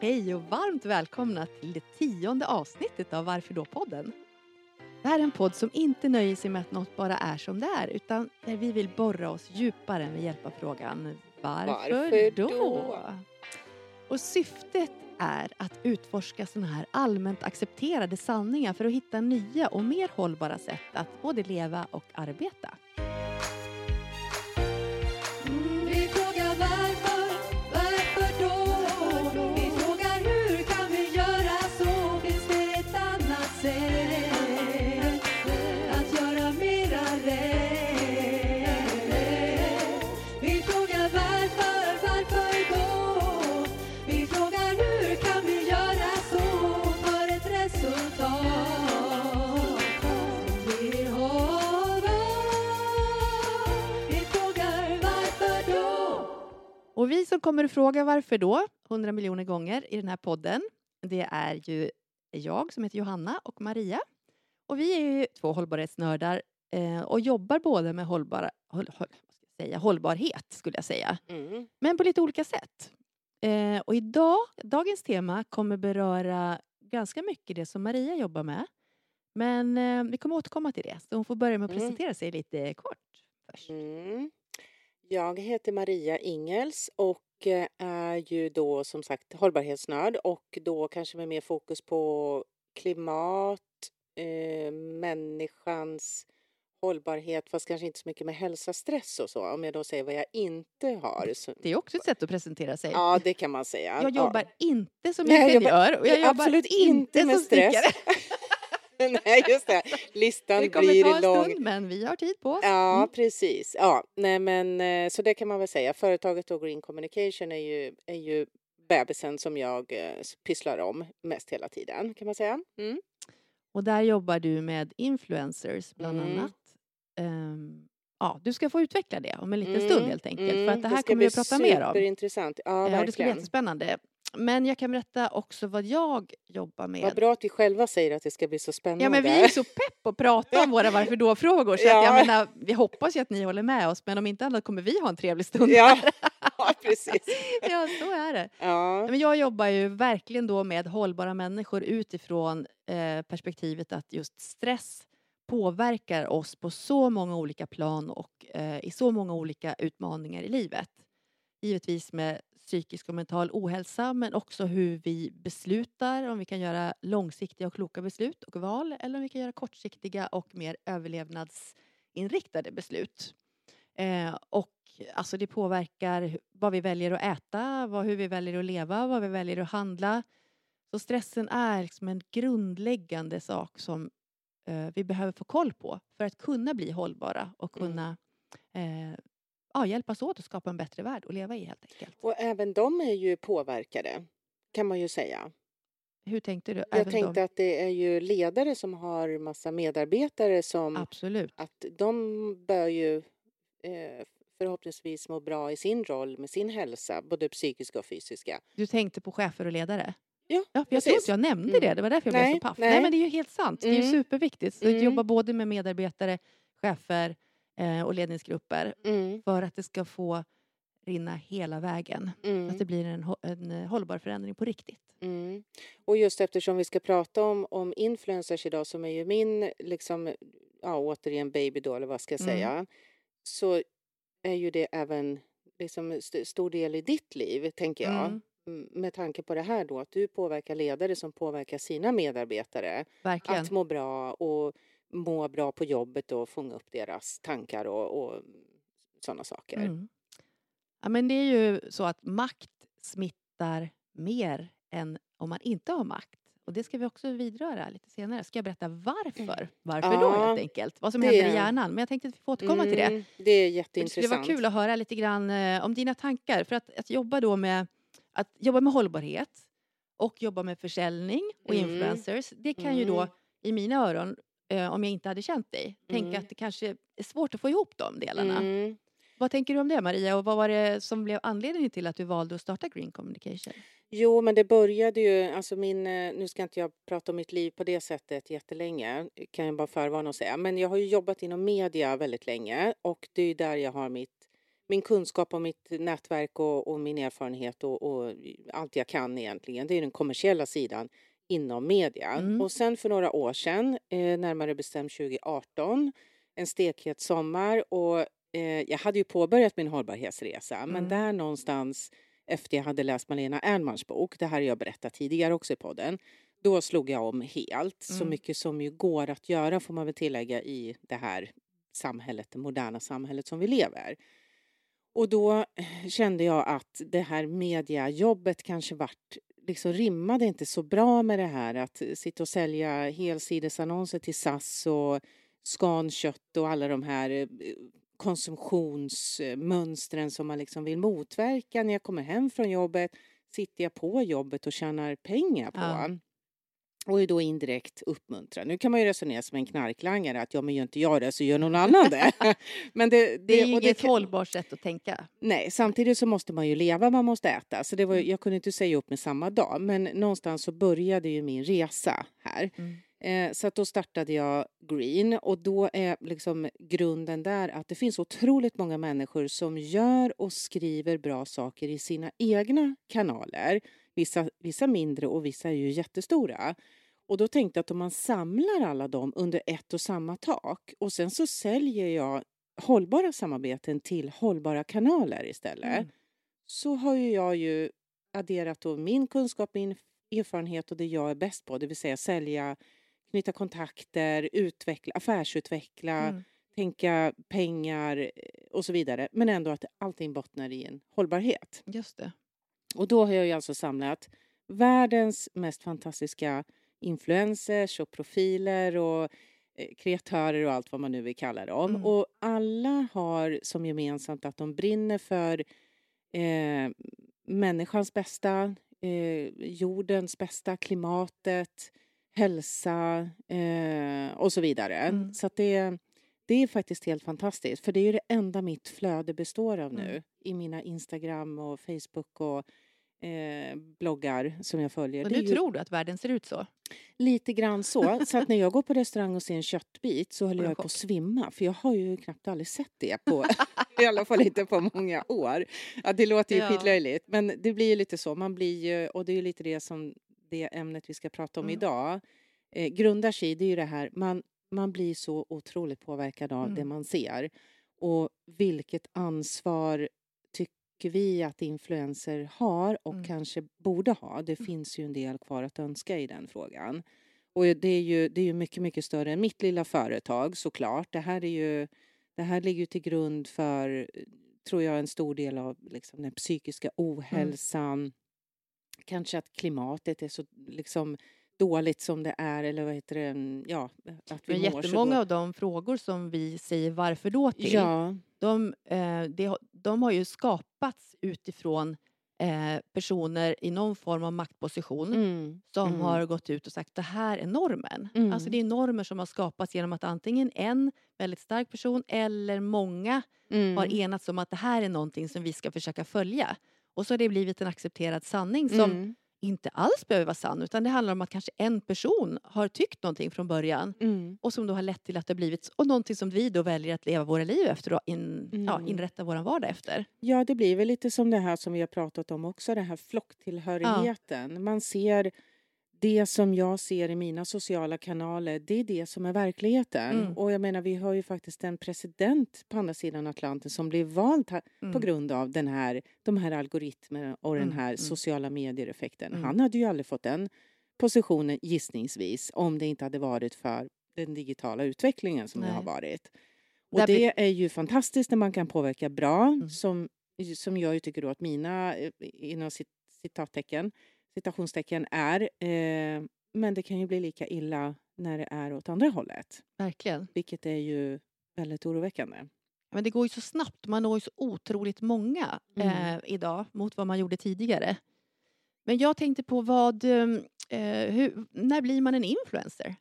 Hej och varmt välkomna till det tionde avsnittet av Varför då-podden. Det här är en podd som inte nöjer sig med att något bara är som det är utan där vi vill borra oss djupare med hjälp av frågan Varför, Varför då? då? Och syftet är att utforska sådana här allmänt accepterade sanningar för att hitta nya och mer hållbara sätt att både leva och arbeta. Och vi som kommer att fråga varför då, 100 miljoner gånger i den här podden, det är ju jag som heter Johanna och Maria. Och vi är ju två hållbarhetsnördar eh, och jobbar både med hållbara, håll, håll, säga, hållbarhet, skulle jag säga. Mm. Men på lite olika sätt. Eh, och idag, dagens tema kommer beröra ganska mycket det som Maria jobbar med. Men eh, vi kommer återkomma till det, så hon får börja med att Mm. presentera sig lite kort först. Mm. Jag heter Maria Ingels och eh, är ju då som sagt hållbarhetsnörd och då kanske med mer fokus på klimat, eh, människans hållbarhet fast kanske inte så mycket med hälsa, stress och så. Om jag då säger vad jag inte har. Så, Det är också ett sätt att presentera sig. ja, det kan man säga. Jag Ja. jobbar inte som ingenjör och jag jobbar Absolut inte med stress. Nej, just det. Listan Det kommer blir ta en lång. stund men vi har tid på oss. Ja, Mm. precis. Ja, nej men eh, så det kan man väl säga. Företaget då Green Communication är ju, är ju bebisen som jag eh, pysslar om mest hela tiden kan man säga. Mm. Och där jobbar du med influencers bland Mm. annat. Ehm, ja, du ska få utveckla det om en liten Mm, stund helt enkelt. För att det här ska kommer bli vi att prata mer om. Superintressant. Ja, Eh, och det ska bli verkligen. jättespännande. Men jag kan berätta också vad jag jobbar med. Vad bra att vi själva säger att det ska bli så spännande. Ja men vi är så pepp att prata om våra varför då-frågor så att Ja. jag menar, vi hoppas ju att ni håller med oss men om inte annat kommer vi ha en trevlig stund. ja. ja, precis. ja så är det. Ja. Men jag jobbar ju verkligen då med hållbara människor utifrån eh, perspektivet att just stress påverkar oss på så många olika plan och eh, i så många olika utmaningar i livet. Givetvis med psykisk och mental ohälsa men också hur vi beslutar, om vi kan göra långsiktiga och kloka beslut och val eller om vi kan göra kortsiktiga och mer överlevnadsinriktade beslut. Eh, och alltså det påverkar vad vi väljer att äta, vad, hur vi väljer att leva, vad vi väljer att handla. Så stressen är liksom en grundläggande sak som eh, vi behöver få koll på för att kunna bli hållbara och Mm. kunna eh, ja, hjälpas åt att skapa en bättre värld att leva i helt enkelt. Och även de är ju påverkade kan man ju säga. Hur tänkte du? Jag tänkte de? att det är ju ledare som har massa medarbetare som Absolut. att de bör ju eh, förhoppningsvis må bra i sin roll med sin hälsa, både psykiska och fysiska. Du tänkte på chefer och ledare? Ja, Ja, jag tror inte jag nämnde Mm. det, det var därför jag Nej, blev så paff. Nej. nej. men det är ju helt sant, det är ju Mm. superviktigt. Så Mm. att jobba både med medarbetare, chefer eh, och ledningsgrupper Mm, för att det ska få rinna hela vägen. Mm, att det blir en, en eh, hållbar förändring på riktigt. mm. Och just eftersom vi ska prata om, om influencers idag som är ju min, liksom, ja återigen baby då, eller vad ska jag Mm. säga, så är ju det även liksom st- stor del i ditt liv, tänker jag. Mm. Mm, Med tanke på det här då, att du påverkar ledare som påverkar sina medarbetare Verkligen. att må bra och må bra på jobbet och fånga upp deras tankar och, och sådana saker. Mm. Ja, men det är ju så att makt smittar mer än om man inte har makt. Och det ska vi också vidröra lite senare. Ska jag berätta varför? Varför då Ja, helt enkelt? Vad som det- händer i hjärnan. Men jag tänkte att vi får återkomma till det. Mm, Det är För Det jätteintressant. skulle vara kul att höra lite grann eh, om dina tankar. För att, att jobba då med att jobba med hållbarhet och jobba med försäljning och Mm. influencers. Det kan ju då Mm. i mina öron, eh, om jag inte hade känt dig, tänka Mm. att det kanske är svårt att få ihop de delarna. Mm. Vad tänker du om det Maria och vad var det som blev anledningen till att du valde att starta Green Communication? Jo, men det började ju, alltså min, eh, nu ska inte jag prata om mitt liv på det sättet jättelänge, kan jag bara förvarna och säga, men jag har ju jobbat inom media väldigt länge och det är där jag har mitt, min kunskap och mitt nätverk och, och min erfarenhet och, och allt jag kan egentligen, det är den kommersiella sidan inom media. Mm. Och sen för några år sedan, eh, närmare bestämt 2018, en stekhet sommar och eh, jag hade ju påbörjat min hållbarhetsresa men Mm. där någonstans efter jag hade läst Malena Ernmans bok, det här har jag berättat tidigare också i podden, då slog jag om helt, så Mm. mycket som ju går att göra får man väl tillägga i det här samhället, det moderna samhället som vi lever. Och då eh, kände jag att det här mediajobbet kanske vart, liksom rimmade inte så bra med det här att sitta och sälja helsidesannonser till SAS och Scankött och alla de här eh, konsumtionsmönstren som man liksom vill motverka. När jag kommer hem från jobbet sitter jag på jobbet och tjänar pengar på. Ja. Och är då indirekt uppmuntrad. Nu kan man ju resonera som en knarklangare att ja men gör inte jag det så gör någon annan det. men det, det, Det är ju inget kan- hållbart sätt att tänka. Nej, samtidigt så måste man ju leva, man måste äta. Så det var, Mm. jag kunde inte säga upp med samma dag. Men någonstans så började ju min resa här. Mm. Eh, så att då startade jag Green och då är liksom grunden där att det finns otroligt många människor som gör och skriver bra saker i sina egna kanaler. Vissa, vissa mindre och vissa är ju jättestora. Och då tänkte jag att om man samlar alla dem under ett och samma tak och sen så säljer jag hållbara samarbeten till hållbara kanaler istället Mm. så har ju jag ju adderat då min kunskap, min erfarenhet och det jag är bäst på, det vill säga sälja, knyta kontakter, utveckla, affärsutveckla, Mm. tänka pengar eh, och så vidare. Men ändå att allting bottnar i en hållbarhet. Just det. Och då har jag ju alltså samlat världens mest fantastiska influencers och profiler och eh, kreatörer och allt vad man nu vill kalla dem. Mm. Och alla har som gemensamt att de brinner för eh, människans bästa, eh, jordens bästa, klimatet, hälsa eh, och så vidare. Mm. Så att det, det är faktiskt helt fantastiskt. För det är ju det enda mitt flöde består av nu Mm. i mina Instagram och Facebook och eh, bloggar som jag följer. Och nu ju tror du att världen ser ut så? lite grann så. Så att när jag går på restaurang och ser en köttbit så håller jag på att svimma. För jag har ju knappt aldrig sett det på, i alla fall inte på många år. Ja, det låter ju Ja. skitlöjligt. Men det blir ju lite så. Man blir ju, och det är ju lite det som det ämnet vi ska prata om Mm. idag eh, grundar sig i. Det är ju det här, man, man blir så otroligt påverkad av det Mm. man ser. Och vilket ansvar tycker vi att influenser har och Mm. kanske borde ha. Det finns ju en del kvar att önska i den frågan. Och det är ju, det är ju mycket, mycket större än mitt lilla företag såklart. Det här, är ju, det här ligger ju till grund för, tror jag, en stor del av liksom, den psykiska ohälsan. Kanske att klimatet är så liksom, dåligt som det är eller vad heter det, mm, ja, att vi Men mår jättemånga dåligt. av de frågor som vi säger varför då till, Ja, de, eh, har- de har ju skapats utifrån eh, personer i någon form av maktposition mm, som mm. har gått ut och sagt det här är normen. Mm. Alltså det är normer som har skapats genom att antingen en väldigt stark person eller många mm. har enats om att det här är någonting som vi ska försöka följa. Och så har det blivit en accepterad sanning som Mm, inte alls behöver vara sann utan det handlar om att kanske en person har tyckt någonting från början mm, och som då har lett till att det blivit och någonting som vi då väljer att leva våra liv efter och in, ja, Mm. inrätta vår vardag efter. Ja, det blir väl lite som det här som vi har pratat om också, den här flocktillhörigheten. Man ser det som jag ser i mina sociala kanaler, det är det som är verkligheten. Mm. Och jag menar, vi har ju faktiskt en president på andra sidan Atlanten som blev vald här, på Mm. grund av den här, de här algoritmerna och den Mm, här mm. sociala medier-effekten. Mm. Han hade ju aldrig fått den positionen gissningsvis om det inte hade varit för den digitala utvecklingen som det har Nej. varit. Och Där det är ju fantastiskt när man kan påverka bra, Mm. som, som jag ju tycker då att mina, eh, inom cit- citattecken, citationstecken är, eh, men det kan ju bli lika illa när det är åt andra hållet, Verkligen. vilket är ju väldigt oroväckande. Men det går ju så snabbt, man når ju så otroligt många Mm. eh, idag mot vad man gjorde tidigare. Men jag tänkte på vad, eh, hur, när blir man en influencer?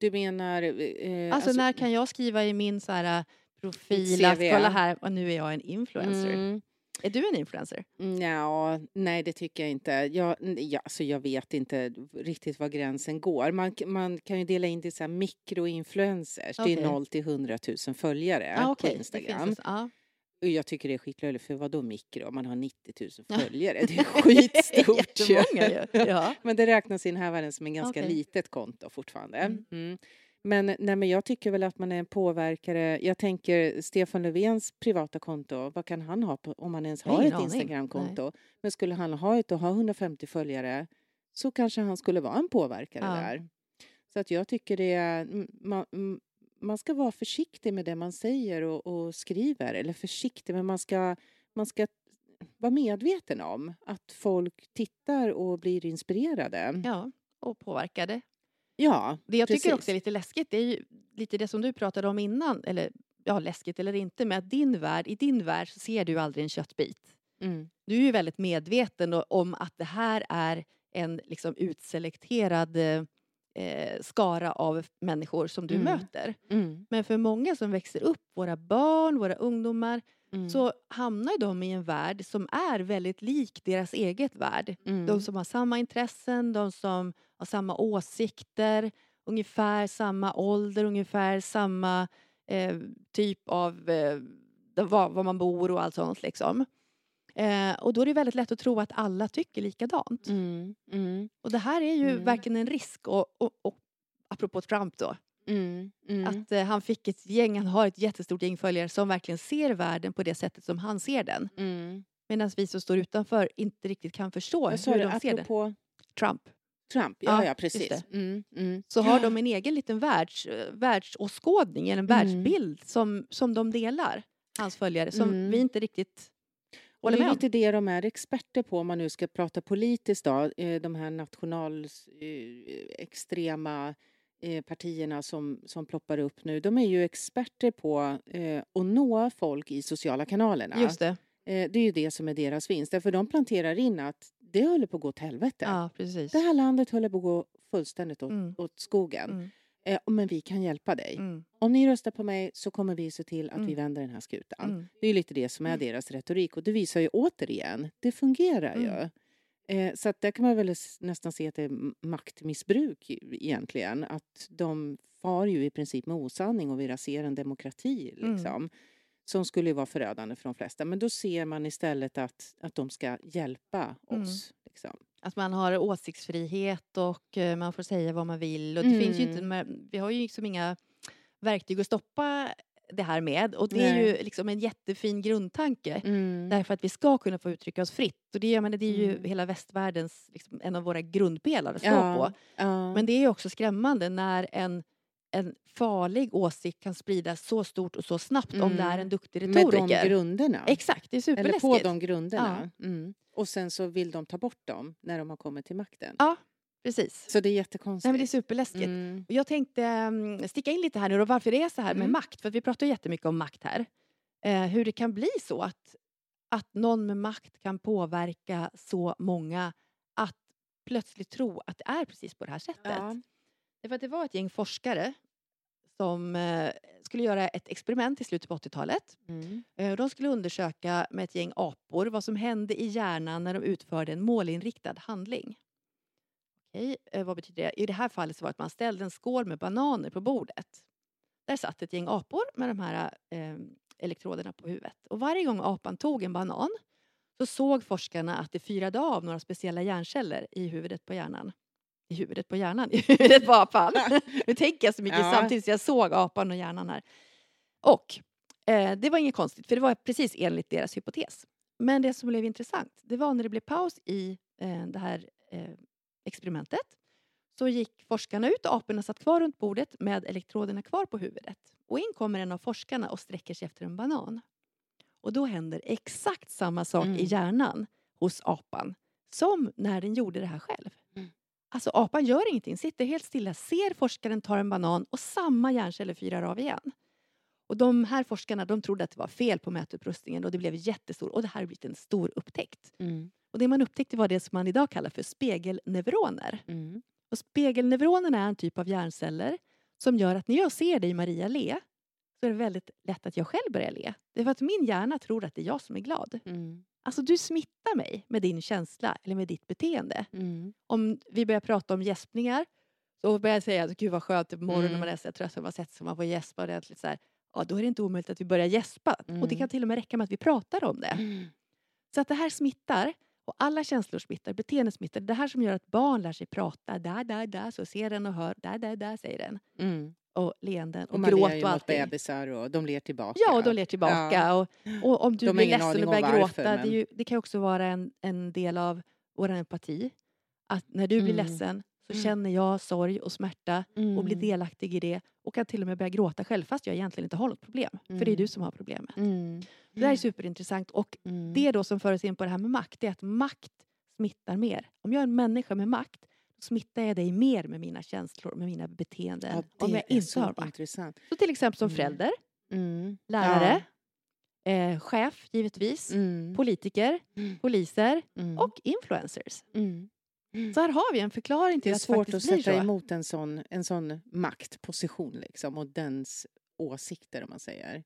Du menar... Eh, Alltså, när kan jag skriva i min så här, profil Ditt att kolla här, och nu är jag en influencer. Mm, Är du en influencer? ja, nej, det tycker jag inte. Jag, ja, alltså jag vet inte riktigt var gränsen går. Man, man kan ju dela in det i så mikroinfluencers. Det Okej. är 0 till 100 000 följare Ah, på okej, det Instagram. det. Jag tycker det är skitlöjligt, för vadå mikro? Man har 90 000 Ja. följare. Det är skitstort ju. Ja. Men det räknas i den här världen som en ganska Okej. litet konto fortfarande. Mm. Mm. Men, nej, men jag tycker väl att man är en påverkare. Jag tänker Stefan Löfvens privata konto, vad kan han ha på, om han ens har ett. Instagramkonto? Men skulle han ha ett och ha 150 följare så kanske han skulle vara en påverkare Ja. där. Så att jag tycker det är, man, man ska vara försiktig med det man säger och, och skriver. Eller försiktig, men man ska, man ska vara medveten om att folk tittar och blir inspirerade. ja, och påverkade. Ja, Det jag tycker Precis. också är lite läskigt, det är ju lite det som du pratade om innan, eller ja, läskigt eller inte, med att din värld, i din värld så ser du aldrig en köttbit. Mm. Du är ju väldigt medveten om att det här är en liksom utselekterad eh, eh, skara av människor som du Mm. möter. Mm. Men för många som växer upp, våra barn, våra ungdomar, Mm. så hamnar de i en värld som är väldigt lik deras eget värld. mm. De som har samma intressen, de som har samma åsikter, ungefär samma ålder, ungefär samma eh, typ av eh, var, var man bor och allt sånt. Liksom. Eh, och då är det väldigt lätt att tro att alla tycker likadant. Mm. Mm. Och det här är ju Mm. verkligen en risk. Och, och, och, apropå Trump då, Mm. Mm. att eh, han fick ett gäng, han har ett jättestort gäng följare som verkligen ser världen på det sättet som han ser den. Mm. Medan vi som står utanför inte riktigt kan förstå hur du, de ser det. apropå Trump. Trump? Ja, Ja, ja, precis. det. Mm. Mm. så har de en egen liten världs, eh, världsåskådning, eller en Mm. världsbild som, som de delar, hans följare, som Mm. vi inte riktigt Och det är lite det de är experter på om man nu ska prata politiskt då. eh, De här nationalextrema partierna som, som ploppar upp nu. De är ju experter på eh, att nå folk i sociala kanalerna. Just det, Eh, det är ju det som är deras vinst. Därför de planterar in att det håller på att gå åt helvete. ja precis. Det här landet håller på att gå fullständigt åt, Mm. åt skogen. Mm. Eh, men vi kan hjälpa dig. Mm. Om ni röstar på mig så kommer vi se till att vi Mm. vänder den här skutan. Mm. Det är lite det som är Mm. deras retorik. Och det visar ju återigen, det fungerar Mm. ju. Eh, så att där kan man väl nästan se att det är maktmissbruk egentligen. Att de far ju i princip med osanning och vill rasera en demokrati. Mm. Liksom, Som skulle vara förödande för de flesta. Men då ser man istället att, att de ska hjälpa Mm. oss. Liksom. Att man har åsiktsfrihet och eh, man får säga vad man vill. Och det finns ju inte, Mm. vi har ju liksom inga verktyg att stoppa det här med. Och det är Nej. ju liksom en jättefin grundtanke. Mm. Därför att vi ska kunna få uttrycka oss fritt. Och det, jag menar, det är ju Mm. hela västvärldens, liksom, en av våra grundpelare att stå Ja, på. ja. Men det är ju också skrämmande när en, en farlig åsikt kan spridas så stort och så snabbt om det är Mm. en duktig Med de retoriker. grunderna. Exakt, det är Eller superläskigt. på de grunderna. Mm. Och sen så vill de ta bort dem när de har kommit till makten. Ja, precis. Så det är jättekonstigt. Nej, men det är superläskigt. Mm. Jag tänkte mm, sticka in lite här nu och varför det är så här med Mm. makt. För att vi pratar jättemycket om makt här. Eh, hur det kan bli så att, att någon med makt kan påverka så många att plötsligt tro att det är precis på det här sättet. Ja. Därför att det var ett gäng forskare som eh, skulle göra ett experiment i slutet på 80-talet. Mm. Eh, de skulle undersöka med ett gäng apor vad som hände i hjärnan när de utförde en målinriktad handling. Okej, eh, vad betyder det? I det här fallet så var det att man ställde en skål med bananer på bordet. Där satt ett gäng apor med de här eh, elektroderna på huvudet. Och varje gång apan tog en banan så såg forskarna att det fyrade av några speciella hjärnceller i huvudet på hjärnan. I huvudet på hjärnan? I huvudet på apan. nu tänker jag så mycket Ja. samtidigt så jag såg apan och hjärnan här. Och eh, det var inget konstigt för det var precis enligt deras hypotes. Men det som blev intressant det var när det blev paus i eh, det här eh, experimentet så gick forskarna ut och aporna satt kvar runt bordet med elektroderna kvar på huvudet. Och in kommer en av forskarna och sträcker sig efter en banan. Och då händer exakt samma sak Mm. i hjärnan hos apan som när den gjorde det här själv. Mm. Alltså apan gör ingenting, sitter helt stilla, ser forskaren ta en banan och samma hjärnceller fyrar av igen. Och de här forskarna de trodde att det var fel på mätutrustningen och det blev jättestor och det här har blivit en stor upptäckt. Mm. Och det man upptäckte var det som man idag kallar för spegelneuroner. Mm. Och spegelneuronerna är en typ av hjärnceller som gör att när jag ser dig Maria le så är det väldigt lätt att jag själv börjar le. Det är för att min hjärna tror att det är jag som är glad. Mm. Alltså du smittar mig med din känsla eller med ditt beteende. Mm. Om vi börjar prata om gäspningar så börjar jag säga att gud vad skönt på morgonen när Mm. man är så trött och man sätter sig man får gäspa ordentligt så här. ja, då är det inte omöjligt att vi börjar gäspa. Och det Mm. kan till och med räcka med att vi pratar om det. Mm. Så att det här smittar. Och alla känslor smittar, beteende smittar. Det här som gör att barn lär sig prata. Där, där, där. Så ser den och hör. Där, där, där säger den. Mm. Och leenden och, Och man gråt ler ju och mot allting. bebisar och de ler tillbaka. Ja, och de ler tillbaka. Ja. Och, och om du De blir ledsen och börjar varför, gråta, det, men- ju, det kan också vara en, en del av vår empati. Att när du blir Mm. ledsen så Mm. känner jag sorg och smärta och blir Mm. delaktig i det och kan till och med börja gråta själv fast jag egentligen inte har något problem. För det är Mm. du som har problemet. Mm. Det här är superintressant och Mm. det då som för oss in på det här med makt, det är att makt smittar mer. Om jag är en människa med makt, smittar jag dig mer med mina känslor, med mina beteenden. ja, om jag inte har makt. intressant. Så till exempel som Mm. förälder, Mm. lärare, eh, chef givetvis, Ja. Mm. politiker, Mm. poliser Mm. och influencers. Mm. Så här har vi en förklaring Det till är att det svårt faktiskt att blir sätta så. emot en sån, en sån maktposition liksom, och dens åsikter om man säger.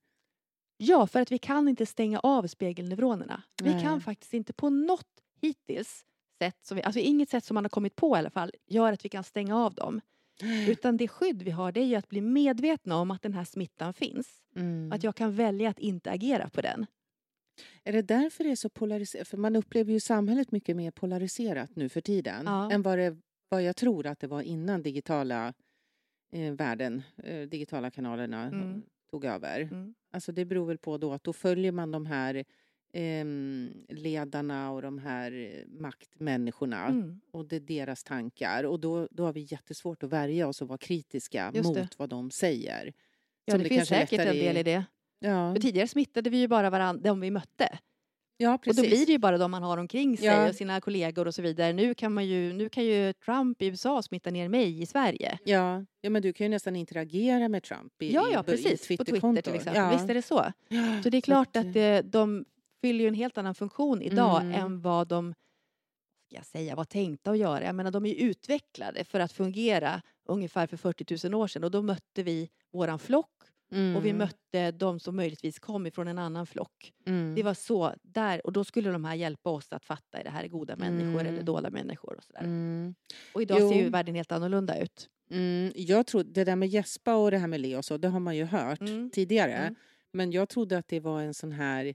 Ja, för att vi kan inte stänga av spegelneuronerna. Vi Nej. kan faktiskt inte på något hittills sätt, som vi, alltså inget sätt som man har kommit på i alla fall, gör att vi kan stänga av dem. Utan det skydd vi har det är ju att bli medvetna om att den här smittan finns. Mm. Att jag kan välja att inte agera på den. Är det därför det är så polariserat? För man upplever ju samhället mycket mer polariserat nu för tiden Ja. än vad, det, vad jag tror att det var innan digitala eh, världen, eh, digitala kanalerna Mm. tog över. Mm. Alltså det beror väl på då att då följer man de här ehm, ledarna och de här eh, maktmänniskorna Mm. och det är deras tankar och då, då har vi jättesvårt att värja oss och vara kritiska mot det. vad de säger. Ja, Som det, finns säkert en del i det. Ja, För tidigare smittade vi ju bara varandra, de vi mötte. ja Och precis. då blir det ju bara de man har omkring sig Ja. och sina kollegor och så vidare. Nu kan, man ju, nu kan ju Trump i USA smitta ner mig i Sverige. Ja, ja, men du kan ju nästan interagera med Trump i, Ja, i, ja i precis. På Twitter till exempel. Ja. Visst är det så. Så det är klart att, att eh, de fyller ju en helt annan funktion idag Mm. än vad de jag säga, var tänkta att göra. Jag menar, de är ju utvecklade för att fungera ungefär för 40 000 år sedan och då mötte vi våran flock mm, och vi mötte de som möjligtvis kom ifrån en annan flock. mm, Det var så där och då skulle de här hjälpa oss att fatta är det här är goda människor eller Mm. dåliga människor och sådär. mm, Och idag ser ju Jo. världen helt annorlunda ut. mm. Jag tror det där med gäspa och det här med le och så, det har man ju hört Mm. tidigare. Mm. Men jag trodde att det var en sån här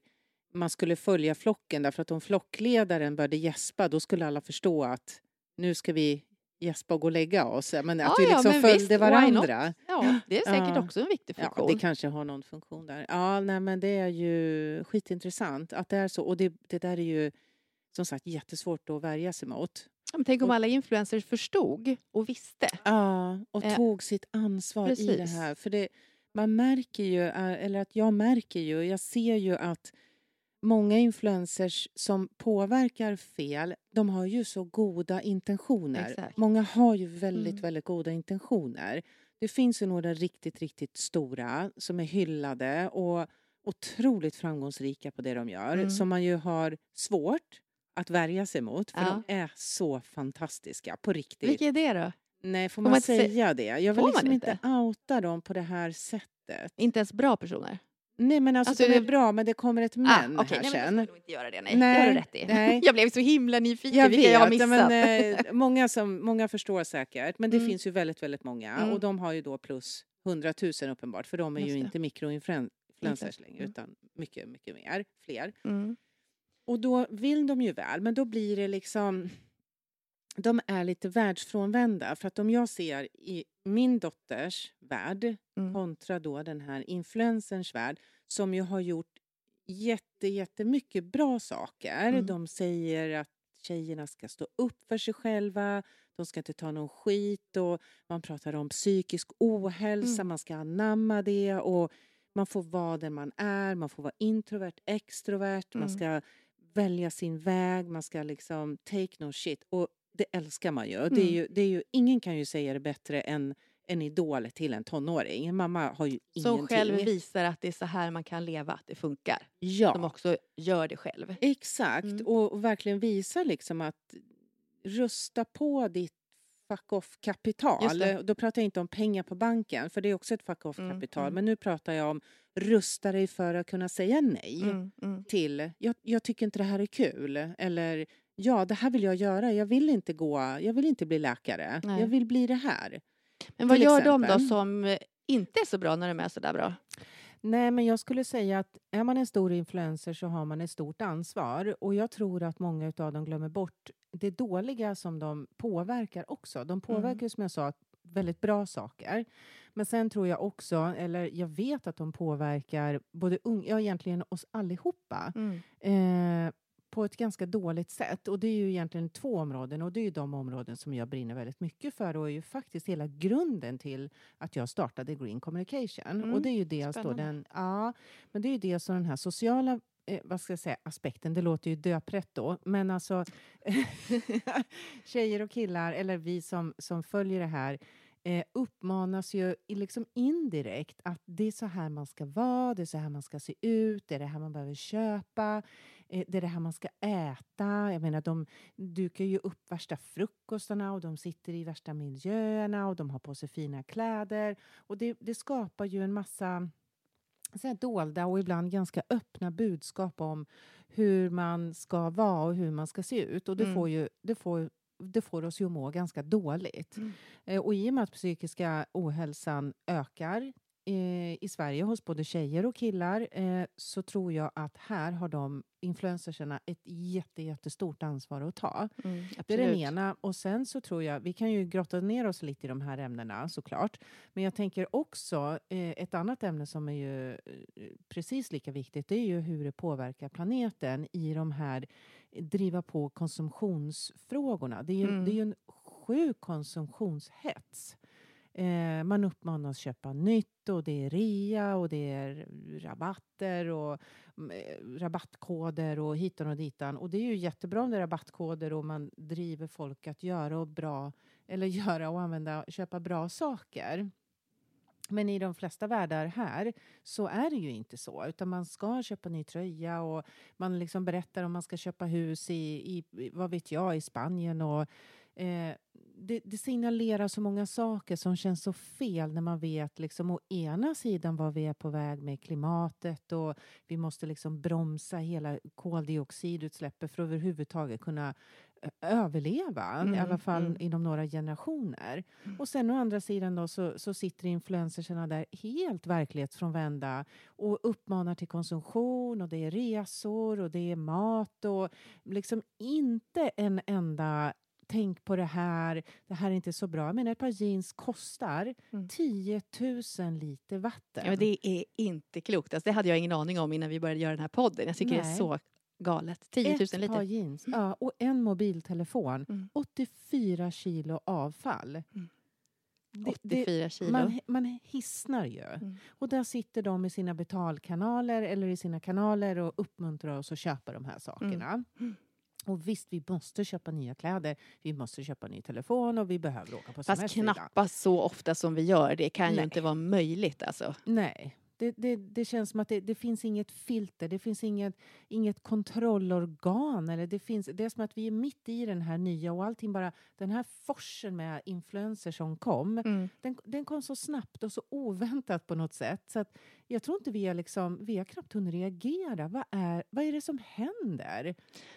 man skulle följa flocken därför att om flockledaren började gäspa då skulle alla förstå att nu ska vi gäspa och gå och lägga oss. Men att Ja, vi ja, liksom men följde visst, varandra. Ja, det är säkert Ja. också en viktig Ja, funktion. det kanske har någon funktion där. Ja, nej, men det är ju skitintressant att det är så. Och det, det där är ju som sagt jättesvårt att värja sig mot. Ja, men tänk om alla influencers förstod och visste. Ja, och Eh, tog sitt ansvar i det precis. här. För det, man märker ju, eh, eller att jag märker ju, jag ser ju att många influencers som påverkar fel, de har ju så goda intentioner. Exakt. Många har ju väldigt, Mm. väldigt goda intentioner. Det finns ju några riktigt, riktigt stora som är hyllade och otroligt framgångsrika på det de gör, Mm. som man ju har svårt att värja sig mot, för Ja. de är så fantastiska, på riktigt. Vilka är det då? Nej, får Får man, man säga det? Jag vill liksom inte inte? outa dem på det här sättet. Inte ens bra personer? Nej, men alltså, Alltså, de är bra, men det kommer ett men ah, här okej, nej, men sen. vi nog inte göra det. Nej, Nej, det har du rätt i. nej. Jag blev så himla nyfiken Jag vilka vet, jag har missat. men, eh, många, som, många förstår säkert, men det Mm. finns ju väldigt, väldigt många. Mm. Och de har ju då plus 100 000 uppenbart, för de är Just ju det. inte mikroinfluencers längre, Mm. utan mycket, mycket mer, fler. Mm. Och då vill de ju väl, men då blir det liksom... De är lite världsfrånvända. För att om jag ser i min dotters värld Mm. kontra då den här influencerns värld som ju har gjort jätte, jättemycket bra saker. Mm. De säger att tjejerna ska stå upp för sig själva, de ska inte ta någon skit och man pratar om psykisk ohälsa, Mm. man ska anamma det och man får vara den man är, man får vara introvert, extrovert, man Mm. ska välja sin väg, man ska liksom take no shit. Och det älskar man ju. Det är Mm. ju, det är ju ingen kan ju säga det bättre än en idol till en tonåring. Mamma har ju Som ingenting. själv visar att det är så här man kan leva, att det funkar. Ja. Som också gör det själv. Exakt, Mm. och, och verkligen visa liksom att rusta på ditt fuck off-kapital. Då pratar jag inte om pengar på banken, för det är också ett fuck off-kapital. mm. Men nu pratar jag om rusta dig för att kunna säga nej Mm, mm. till jag, jag tycker inte det här är kul. Eller ja, det här vill jag göra. Jag vill inte gå, jag vill inte bli läkare. Nej. Jag vill bli det här. Men vad till gör de då exempel. som eh, inte är så bra när de är så där bra? Nej, men jag skulle säga att är man en stor influencer så har man ett stort ansvar. Och jag tror att många av dem glömmer bort det dåliga som de påverkar också. De påverkar ju som jag sa väldigt bra saker. Men sen tror jag också, eller jag vet att de påverkar både unga, ja egentligen oss allihopa. Eh, på ett ganska dåligt sätt. Och det är ju egentligen två områden och det är ju de områden som jag brinner väldigt mycket för och är ju faktiskt hela grunden till att jag startade Green Communication. Mm, Och det är ju dels spännande. den, ja, men det är ju dels så den här sociala eh, vad ska jag säga, aspekten, det låter ju döprätt då, men alltså tjejer och killar, eller vi som, som följer det här, eh, uppmanas ju liksom indirekt att det är så här man ska vara, det är så här man ska se ut, det är det här man behöver köpa, det är det här man ska äta. Jag menar, de dukar ju upp värsta frukostarna och de sitter i värsta miljöerna och de har på sig fina kläder. Och det, det skapar ju en massa så dolda och ibland ganska öppna budskap om hur man ska vara och hur man ska se ut. Och det, Mm. får, ju, det, får, det får oss ju att må ganska dåligt. Mm. Eh, och i och med att psykiska ohälsan ökar eh, i Sverige hos både tjejer och killar eh, så tror jag att här har de influencersarna ett jätte, jättestort ansvar att ta. Mm, Det är den ena. Och sen så tror jag, vi kan ju grotta ner oss lite i de här ämnena såklart. Men jag tänker också, eh, ett annat ämne som är ju eh, precis lika viktigt, det är ju hur det påverkar planeten i de här eh, driva på konsumtionsfrågorna. Det är ju, Mm. det är ju en sjuk konsumtionshets. Eh, man uppmanas köpa nytt och det är rea och det är rabatter och mm, eh, rabattkoder och hitan och ditan. Och det är ju jättebra om det är rabattkoder och man driver folk att göra och bra eller göra och använda, köpa bra saker. Men i de flesta världar här så är det ju inte så, utan man ska köpa ny tröja och man liksom berättar om man ska köpa hus i, i vad vet jag, i Spanien och eh, det, det signalerar så många saker som känns så fel när man vet liksom å ena sidan vad vi är på väg med klimatet och vi måste liksom bromsa hela koldioxidutsläppet för att överhuvudtaget kunna överleva, i Mm, alla fall mm. inom några generationer. Och sen å andra sidan då så, så sitter influencersarna där helt verklighetsfrånvända och uppmanar till konsumtion och det är resor och det är mat och liksom inte en enda tänk på det här, det här är inte så bra. Jag menar ett par jeans kostar Mm. 10 000 liter vatten. Ja, men det är inte klokt. Alltså, det hade jag ingen aning om innan vi började göra den här podden. Jag tycker det är Nej. så galet. 10 000 ett par liter. jeans ja, och en mobiltelefon. Mm. 84 kilo avfall. Mm. Det- 84 kilo. Man, man hissnar ju. Mm. Och där sitter de i sina betalkanaler eller i sina kanaler och uppmuntrar oss att köpa de här sakerna. Mm. Och visst, vi måste köpa nya kläder, vi måste köpa ny telefon och vi behöver åka på Fast semester. ibland. knappast så ofta som vi gör. Det kan ju Nej. inte vara möjligt alltså. Nej, det, det, det känns som att det, det finns inget filter, det finns inget, inget kontrollorgan. Eller det, finns, det är som att vi är mitt i den här nya och allting bara, den här forsen med influencers som kom, Mm. den, den kom så snabbt och så oväntat på något sätt. Så att jag tror inte vi har, liksom, vi har knappt hunnit reagera. Vad är, vad är det som händer?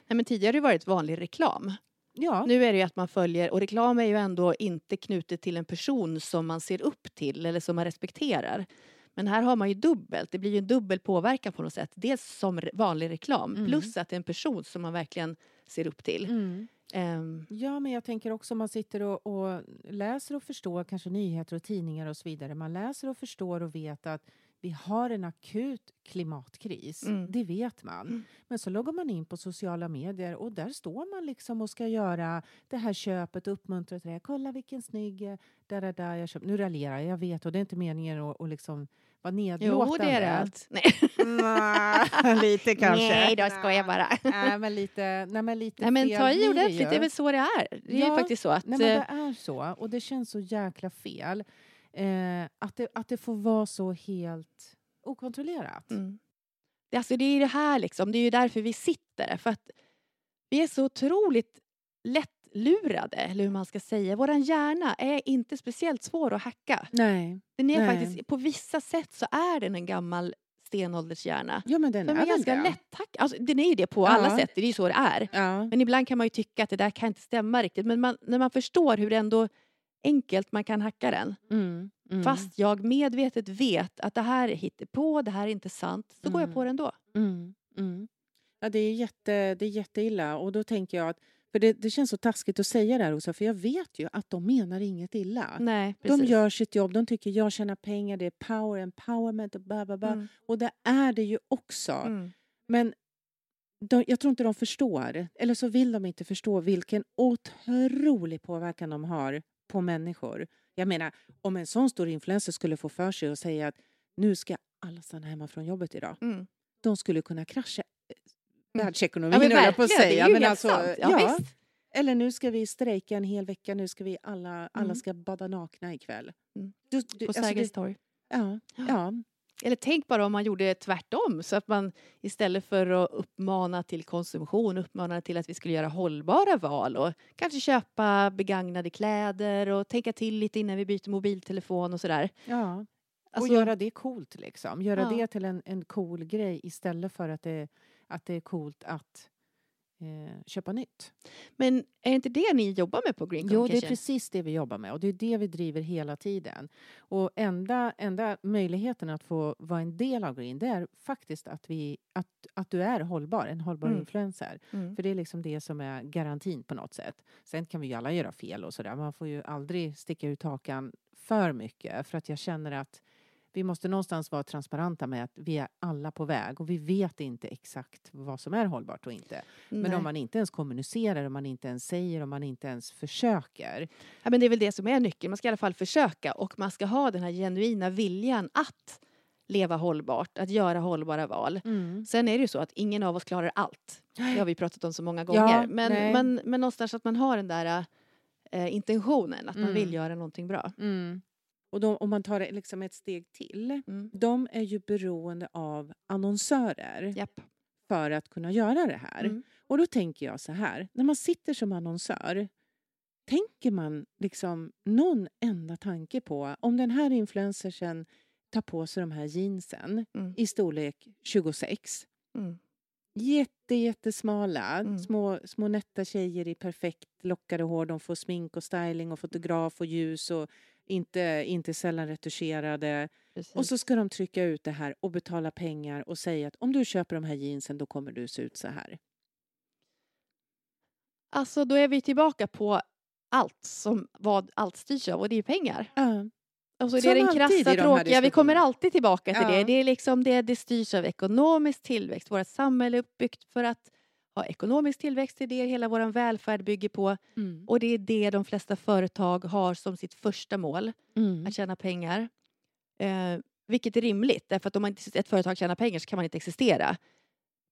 Nej, men tidigare har det varit vanlig reklam. Ja, Nu är det ju att man följer, och reklam är ju ändå inte knutet till en person som man ser upp till eller som man respekterar. Men här har man ju dubbelt, det blir ju en dubbel påverkan på något sätt. Dels som vanlig reklam Mm. plus att det är en person som man verkligen ser upp till. mm. Ehm, Ja, men jag tänker också om man sitter och, och läser och förstår kanske nyheter och tidningar och så vidare. Man läser och förstår och vet att vi har en akut klimatkris. Mm. Det vet man. Mm. Men så loggar man in på sociala medier och där står man liksom och ska göra det här köpet och uppmuntra till det. Kolla vilken snygg där, där, där jag köpt. Nu raljerar jag, jag vet och det är inte meningen att, att liksom vara nedlåtande. jo, det är det allt. Nej, Nej, lite kanske. Nej då skojar jag bara. Nej, men lite, nej, men lite Nej men ta i det ordentligt, ju. det är väl så det är. Det är ju Ja, faktiskt så att... Nej, men det eh, är så. Och det känns så jäkla fel. Eh, att, det, att det får vara så helt okontrollerat. Mm. Det, alltså, det är det här liksom, det är ju därför vi sitter. För att vi är så otroligt lättlurade, eller hur man ska säga. Våran hjärna är inte speciellt svår att hacka. Nej. Den är Nej. faktiskt, på vissa sätt så är den en gammal stenåldershjärna. Ja, men den Den är är ganska det. Alltså, den är ju det på Ja. alla sätt, det är ju så det är. Ja. Men ibland kan man ju tycka att det där kan inte stämma riktigt. Men man, när man förstår hur ändå enkelt man kan hacka den. Mm. Mm. Fast jag medvetet vet att det här är hittepå, det här är inte sant, så går jag på det ändå. Mm, mm. Ja, det är, jätte, det är jätteilla. Och då tänker jag att, för det, det känns så taskigt att säga det här också, för jag vet ju att de menar inget illa. Nej, De gör sitt jobb, de tycker jag tjänar pengar, det är power, empowerment och bla bla bla. Mm, Och det är det ju också. mm. Men de, jag tror inte de förstår, eller så vill de inte förstå vilken otrolig påverkan de har på människor. Jag menar, om en sån stor influencer skulle få för sig och säga att nu ska alla stanna hemma från jobbet idag. Mm. De skulle kunna krascha eh, Mm. världsekonomin, Ja, men höll jag på att säga. Men alltså, sant. Ja, ja. Eller nu ska vi strejka en hel vecka, nu ska vi alla, alla Mm. ska bada nakna ikväll. Mm. Du, du, På alltså Sergels torg. ja, Ja. Eller tänk bara om man gjorde tvärtom. Så att man istället för att uppmana till konsumtion uppmanade till att vi skulle göra hållbara val och kanske köpa begagnade kläder och tänka till lite innan vi byter mobiltelefon och sådär. ja. Alltså, och göra det coolt liksom. Göra Ja. det till en, en cool grej istället för att det, att det är coolt att eh, köpa nytt. Men är inte det ni jobbar med på Green Jo, det är Communication? precis det vi jobbar med och det är det vi driver hela tiden. Och enda, enda möjligheten att få vara en del av Green det är faktiskt att, vi, att, att du är hållbar, en hållbar Mm. influencer. Mm. För det är liksom det som är garantin på något sätt. Sen kan vi ju alla göra fel och sådär. Man får ju aldrig sticka ut hakan för mycket för att jag känner att vi måste någonstans vara transparenta med att vi är alla på väg och vi vet inte exakt vad som är hållbart och inte. Men Nej. om man inte ens kommunicerar, om man inte ens säger, om man inte ens försöker. Ja, men det är väl det som är nyckeln. Man ska i alla fall försöka och man ska ha den här genuina viljan att leva hållbart, att göra hållbara val. Sen är det ju så att ingen av oss klarar allt. Det har vi pratat om så många gånger. Ja, men, nej. men, men någonstans att man har den där eh, intentionen, att man Mm. vill göra någonting bra. Mm. Och då, om man tar det liksom ett steg till. Mm. De är ju beroende av annonsörer Japp. för att kunna göra det här. Mm. Och då tänker jag så här, när man sitter som annonsör, tänker man liksom någon enda tanke på om den här influencersen tar på sig de här jeansen Mm. i storlek 26, Mm. jätte, jättesmala, Mm. små, små nätta tjejer i perfekt lockade hår, de får smink och styling och fotograf och ljus och inte, inte sällan retuscherade. Precis. Och så ska de trycka ut det här och betala pengar och säga att om du köper de här jeansen då kommer du se ut så här. Alltså då är vi tillbaka på allt som vad allt styrs av och det är pengar. Alltså det Som är den alltid i krassa de tråkiga, vi kommer alltid tillbaka till det. Ja. Det är liksom det, det styrs av ekonomisk tillväxt. Vårt samhälle är uppbyggt för att ha ekonomisk tillväxt, det är det hela vår välfärd bygger på. Mm. Och det är det de flesta företag har som sitt första mål, Mm. att tjäna pengar. Eh, vilket är rimligt, därför att om man inte, ett företag tjänar pengar så kan man inte existera.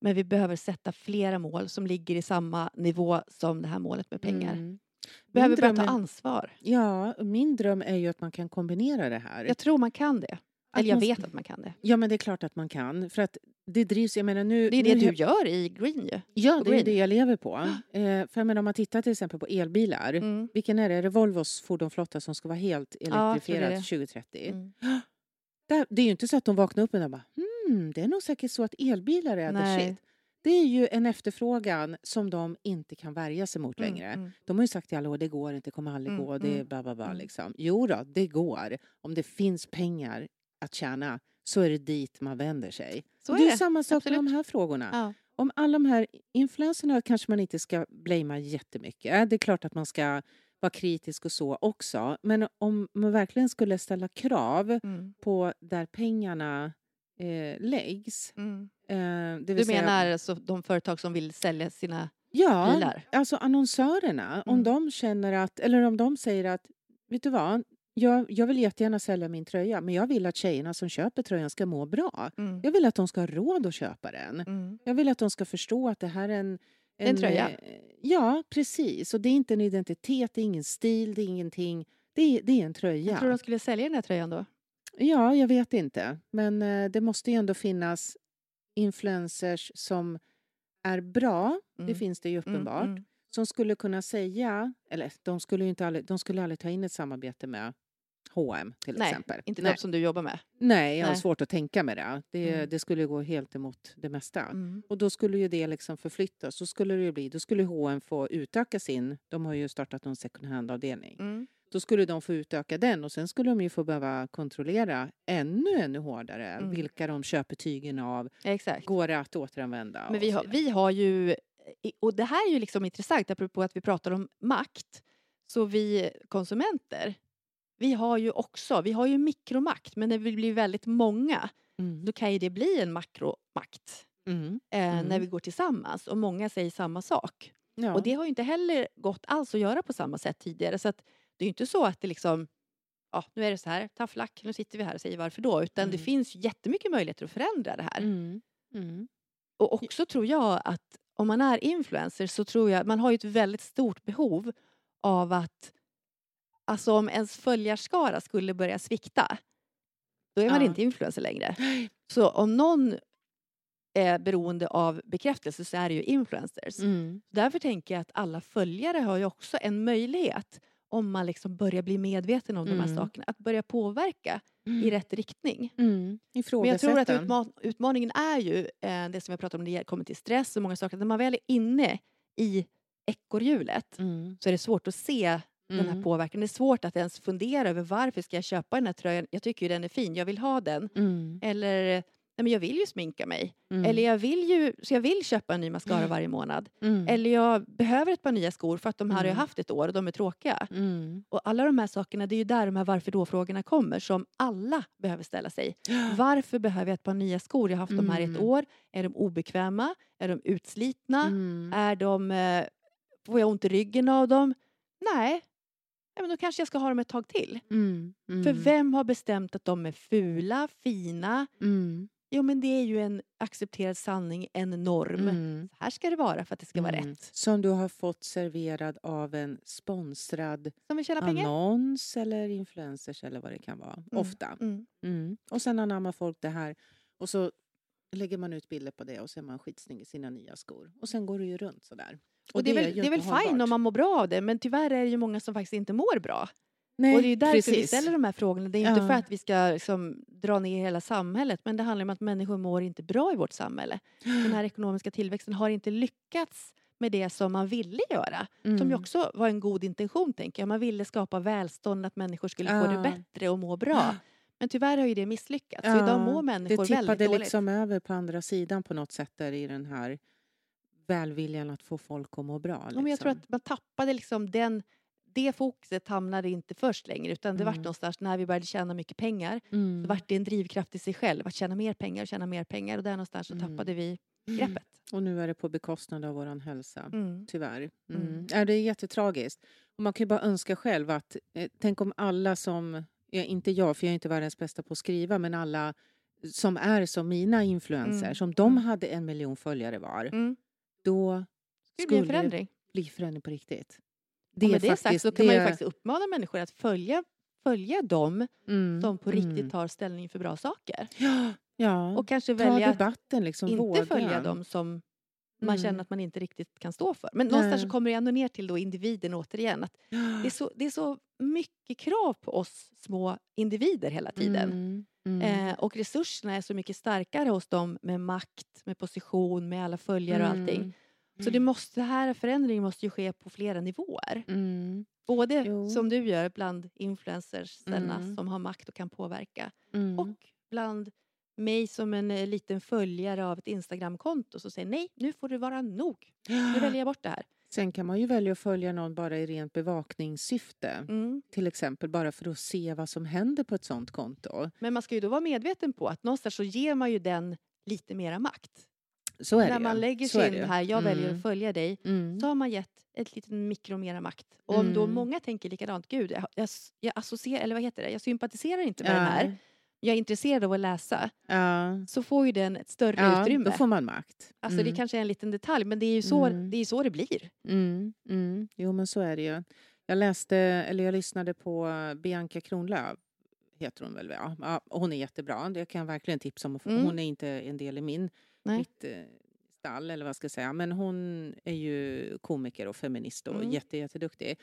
Men vi behöver sätta flera mål som ligger i samma nivå som det här målet med pengar. Mm. Behöver börja ta ansvar. Ja, min dröm är ju att man kan kombinera det här. Jag tror man kan det. Eller jag vet att man kan det. Ja, men det är klart att man kan. För att det drivs, jag menar nu... Det är nu det du gör i Green ju. Ja, det är Green. det jag lever på. Eh, för menar, om man tittar till exempel på elbilar. Mm. Vilken är det? Är det Volvos fordonsflotta som ska vara helt det är elektrifierad det. 2030? Mm. Där, det är ju inte så att de vaknar upp och bara hmm, det är nog säkert så att elbilar är the Nej. shit. Det är ju en efterfrågan som de inte kan värja sig mot Mm, längre. mm. De har ju sagt i alla år, det går inte, det kommer aldrig Mm, gå, det är mm, bla bla bla. mm. Liksom. Jo då, det går. Om det finns pengar att tjäna så är det dit man vänder sig. Så det är är det. samma sak med Absolut. de här frågorna. Ja. Om alla de här influenserna kanske man inte ska blamea jättemycket. Det är klart att man ska vara kritisk och så också. Men om man verkligen skulle ställa krav Mm. på där pengarna eh, läggs. Mm. Eh, det Du säga, menar alltså de företag som vill sälja sina Ja, bilar? alltså annonsörerna. Om Mm. de känner att, eller om de säger att, vet du vad, jag, jag vill jättegärna sälja min tröja men jag vill att tjejerna som köper tröjan ska må bra. Mm. Jag vill att de ska ha råd att köpa den. Mm. Jag vill att de ska förstå att det här är en... En tröja. eh, Ja, precis. Och det är inte en identitet, det är ingen stil, det är ingenting. Det är, det är en tröja. Jag tror de skulle sälja den här tröjan då? Ja, jag vet inte. Men eh, det måste ju ändå finnas influencers som är bra. Det Mm. finns det ju uppenbart. Mm. Mm. Som skulle kunna säga, eller de skulle ju inte aldrig, de skulle aldrig ta in ett samarbete med H&M till Nej, exempel. inte Nej. de som du jobbar med. Nej, jag har Nej. svårt att tänka mig det. Det, Mm. det skulle gå helt emot det mesta. Mm. Och då skulle ju det liksom förflyttas. Så skulle det bli, då skulle H&M få utöka sin, de har ju startat någon second hand-avdelning. Mm. Då skulle de få utöka den och sen skulle de ju få behöva kontrollera ännu, ännu hårdare Mm. vilka de köper tygen av. Exakt. Går det att återanvända? Men vi har, vi har ju, och det här är ju liksom intressant apropå att vi pratar om makt. Så vi konsumenter, vi har ju också, vi har ju mikromakt men när vi blir väldigt många Mm. då kan ju det bli en makromakt Mm. eh, när Mm. vi går tillsammans och många säger samma sak. Ja. Och det har ju inte heller gått alls att göra på samma sätt tidigare så att det är ju inte så att det liksom Ja, nu är det så här, tough luck, nu sitter vi här och säger varför då. Utan det Mm. finns ju jättemycket möjligheter att förändra det här. Mm. Mm. Och också tror jag att om man är influencer så tror jag man har ju ett väldigt stort behov av att Alltså om ens följarskara skulle börja svikta då är man Ja. inte influencer längre. Så om någon är beroende av bekräftelse så är det ju influencers. Mm. Därför tänker jag att alla följare har ju också en möjlighet om man liksom börjar bli medveten om de här Mm. sakerna, att börja påverka i rätt riktning. Mm. Men jag tror att Ifrågasätta. utma- utmaningen är ju eh, det som jag pratade om när det kommer till stress och många saker. När man väl är inne i ekorrhjulet Mm. så är det svårt att se den här Mm. påverkan. Det är svårt att ens fundera över varför ska jag köpa den här tröjan. Jag tycker ju den är fin, jag vill ha den. Mm. Eller nej men jag vill ju sminka mig. Mm. Eller jag vill ju, så jag vill köpa en ny mascara varje månad. Mm. Eller jag behöver ett par nya skor för att de här har jag Mm. haft ett år och de är tråkiga. Mm. Och alla de här sakerna, det är ju där de här varför då-frågorna kommer som alla behöver ställa sig. Varför behöver jag ett par nya skor? Jag har haft de här i ett Mm. år. Är de obekväma? Är de utslitna? Mm. Är de... Eh, får jag ont i ryggen av dem? Nej. Ja, men då kanske jag ska ha dem ett tag till. Mm. Mm. För vem har bestämt att de är fula, fina? Mm. Jo men det är ju en accepterad sanning, en norm. Mm. Här ska det vara för att det ska vara Mm. rätt. Som du har fått serverad av en sponsrad annons eller influencers eller vad det kan vara. Mm. Ofta. Mm. Och sen anammar folk det här och så lägger man ut bilder på det och så är man skitsnygg i sina nya skor. Och sen går det ju runt sådär. Och det är väl, det är väl hållbart. om man mår bra av det men tyvärr är det ju många som faktiskt inte mår bra. Nej, och det är ju därför vi precis. ställer de här frågorna. Det är inte Ja. för att vi ska liksom dra ner hela samhället men det handlar om att människor mår inte bra i vårt samhälle. Den här ekonomiska tillväxten har inte lyckats med det som man ville göra. Som ju Mm. också var en god intention tänker jag. Man ville skapa välstånd, att människor skulle få det Ja. bättre och må bra. Men tyvärr har ju det misslyckats. Så Ja, idag mår Det människor väldigt tippade dåligt. liksom över på andra sidan på något sätt där i den här välviljan att få folk att må bra. Ja, men jag tror liksom. att man tappade liksom den, det fokuset hamnade inte först längre utan det vart Mm. någonstans när vi började tjäna mycket pengar. Mm. Så vart det en drivkraft i sig själv att tjäna mer pengar och tjäna mer pengar och där någonstans så Mm. tappade vi greppet. Och nu är det på bekostnad av vår hälsa. Mm. Tyvärr. Mm. Mm. Ja, det är jättetragiskt. Och man kan ju bara önska själv att, eh, tänk om alla som, ja, inte jag för jag är inte världens bästa på att skriva, men alla som är som mina influencers, Mm. om de Mm. hade en miljon följare var, Mm. Då Det blir en skulle förändring. bli förändring på riktigt. Det och med det sagt så kan man ju det- faktiskt uppmana människor att följa, följa dem mm, som på riktigt mm. tar ställning för bra saker. Ja, ja. Och kanske ta välja att debatten, liksom, inte våga. följa dem som man Mm. känner att man inte riktigt kan stå för. Men någonstans så Nej. kommer det ändå ner till då individen återigen. Att det, är så, det är så mycket krav på oss små individer hela tiden. Mm, mm. Eh, och resurserna är så mycket starkare hos dem med makt, med position, med alla följare och allting. Mm. Så det måste, den här förändringen måste ju ske på flera nivåer. Mm. Både Jo. som du gör bland influencers Mm. som har makt och kan påverka. Mm. Och bland mig som en eh, liten följare av ett Instagramkonto som säger nej, nu får det vara nog. Nu väljer jag bort det här. Sen kan man ju välja att följa någon bara i rent bevakningssyfte. Mm. Till exempel bara för att se vad som händer på ett sånt konto. Men man ska ju då vara medveten på att någonstans så ger man ju den lite mera makt. Så är När det man ju. lägger Så sig in här, jag väljer Mm. att följa dig, Mm. så har man gett ett litet mikro mera makt. Och om då Mm. många tänker likadant, gud, jag, jag, jag associerar, eller vad heter det, jag sympatiserar inte med Ja. den här, jag är intresserad av att läsa, Ja. så får ju den ett större ja, utrymme. då får man makt. Alltså det Mm. kanske är en liten detalj, men det är ju så, Mm. det, är så det blir. Mm, mm. Jo, men så är det ju. Jag läste, eller jag lyssnade på Bianca Kronlöf, heter hon väl? Ja, ja hon är jättebra. Det kan jag verkligen tipsa om. Mm. Hon är inte en del i min, Nej. mitt eh, stall, eller vad ska jag säga. Men hon är ju komiker och feminist och Mm. jätte, jätteduktig.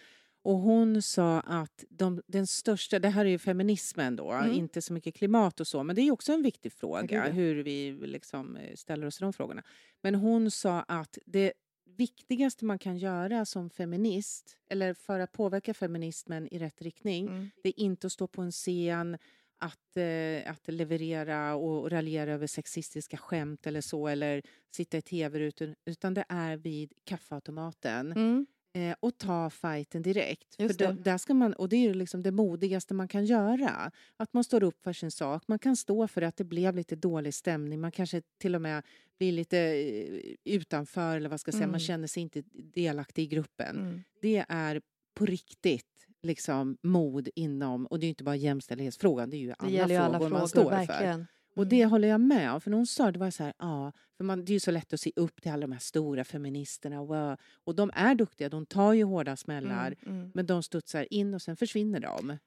Och hon sa att de, den största, det här är ju feminismen då, Mm. inte så mycket klimat och så, men det är också en viktig fråga hur vi liksom eh, ställer oss till de frågorna. Men hon sa att det viktigaste man kan göra som feminist, eller för att påverka feminismen i rätt riktning, Mm. det är inte att stå på en scen, att, eh, att leverera och raljera över sexistiska skämt eller så, eller sitta i tv-rutan, utan det är vid kaffeautomaten. Mm. Eh, och ta fighten direkt. Just för det. där ska man, och det är ju liksom det modigaste man kan göra. Att man står upp för sin sak. Man kan stå för att det blev lite dålig stämning. Man kanske till och med blir lite eh, utanför, eller vad ska jag säga, man Mm. känner sig inte delaktig i gruppen. Mm. Det är på riktigt liksom mod inom, och det är ju inte bara jämställdhetsfrågan, det är ju Det alla gäller ju frågor alla man frågor, står för. Och Mm. det håller jag med om. För när hon sa det, var så här, ja, för man, det är ju så lätt att se upp till alla de här stora feministerna. Wow. Och de är duktiga, de tar ju hårda smällar. Mm. Mm. Men de studsar in och sen försvinner de. I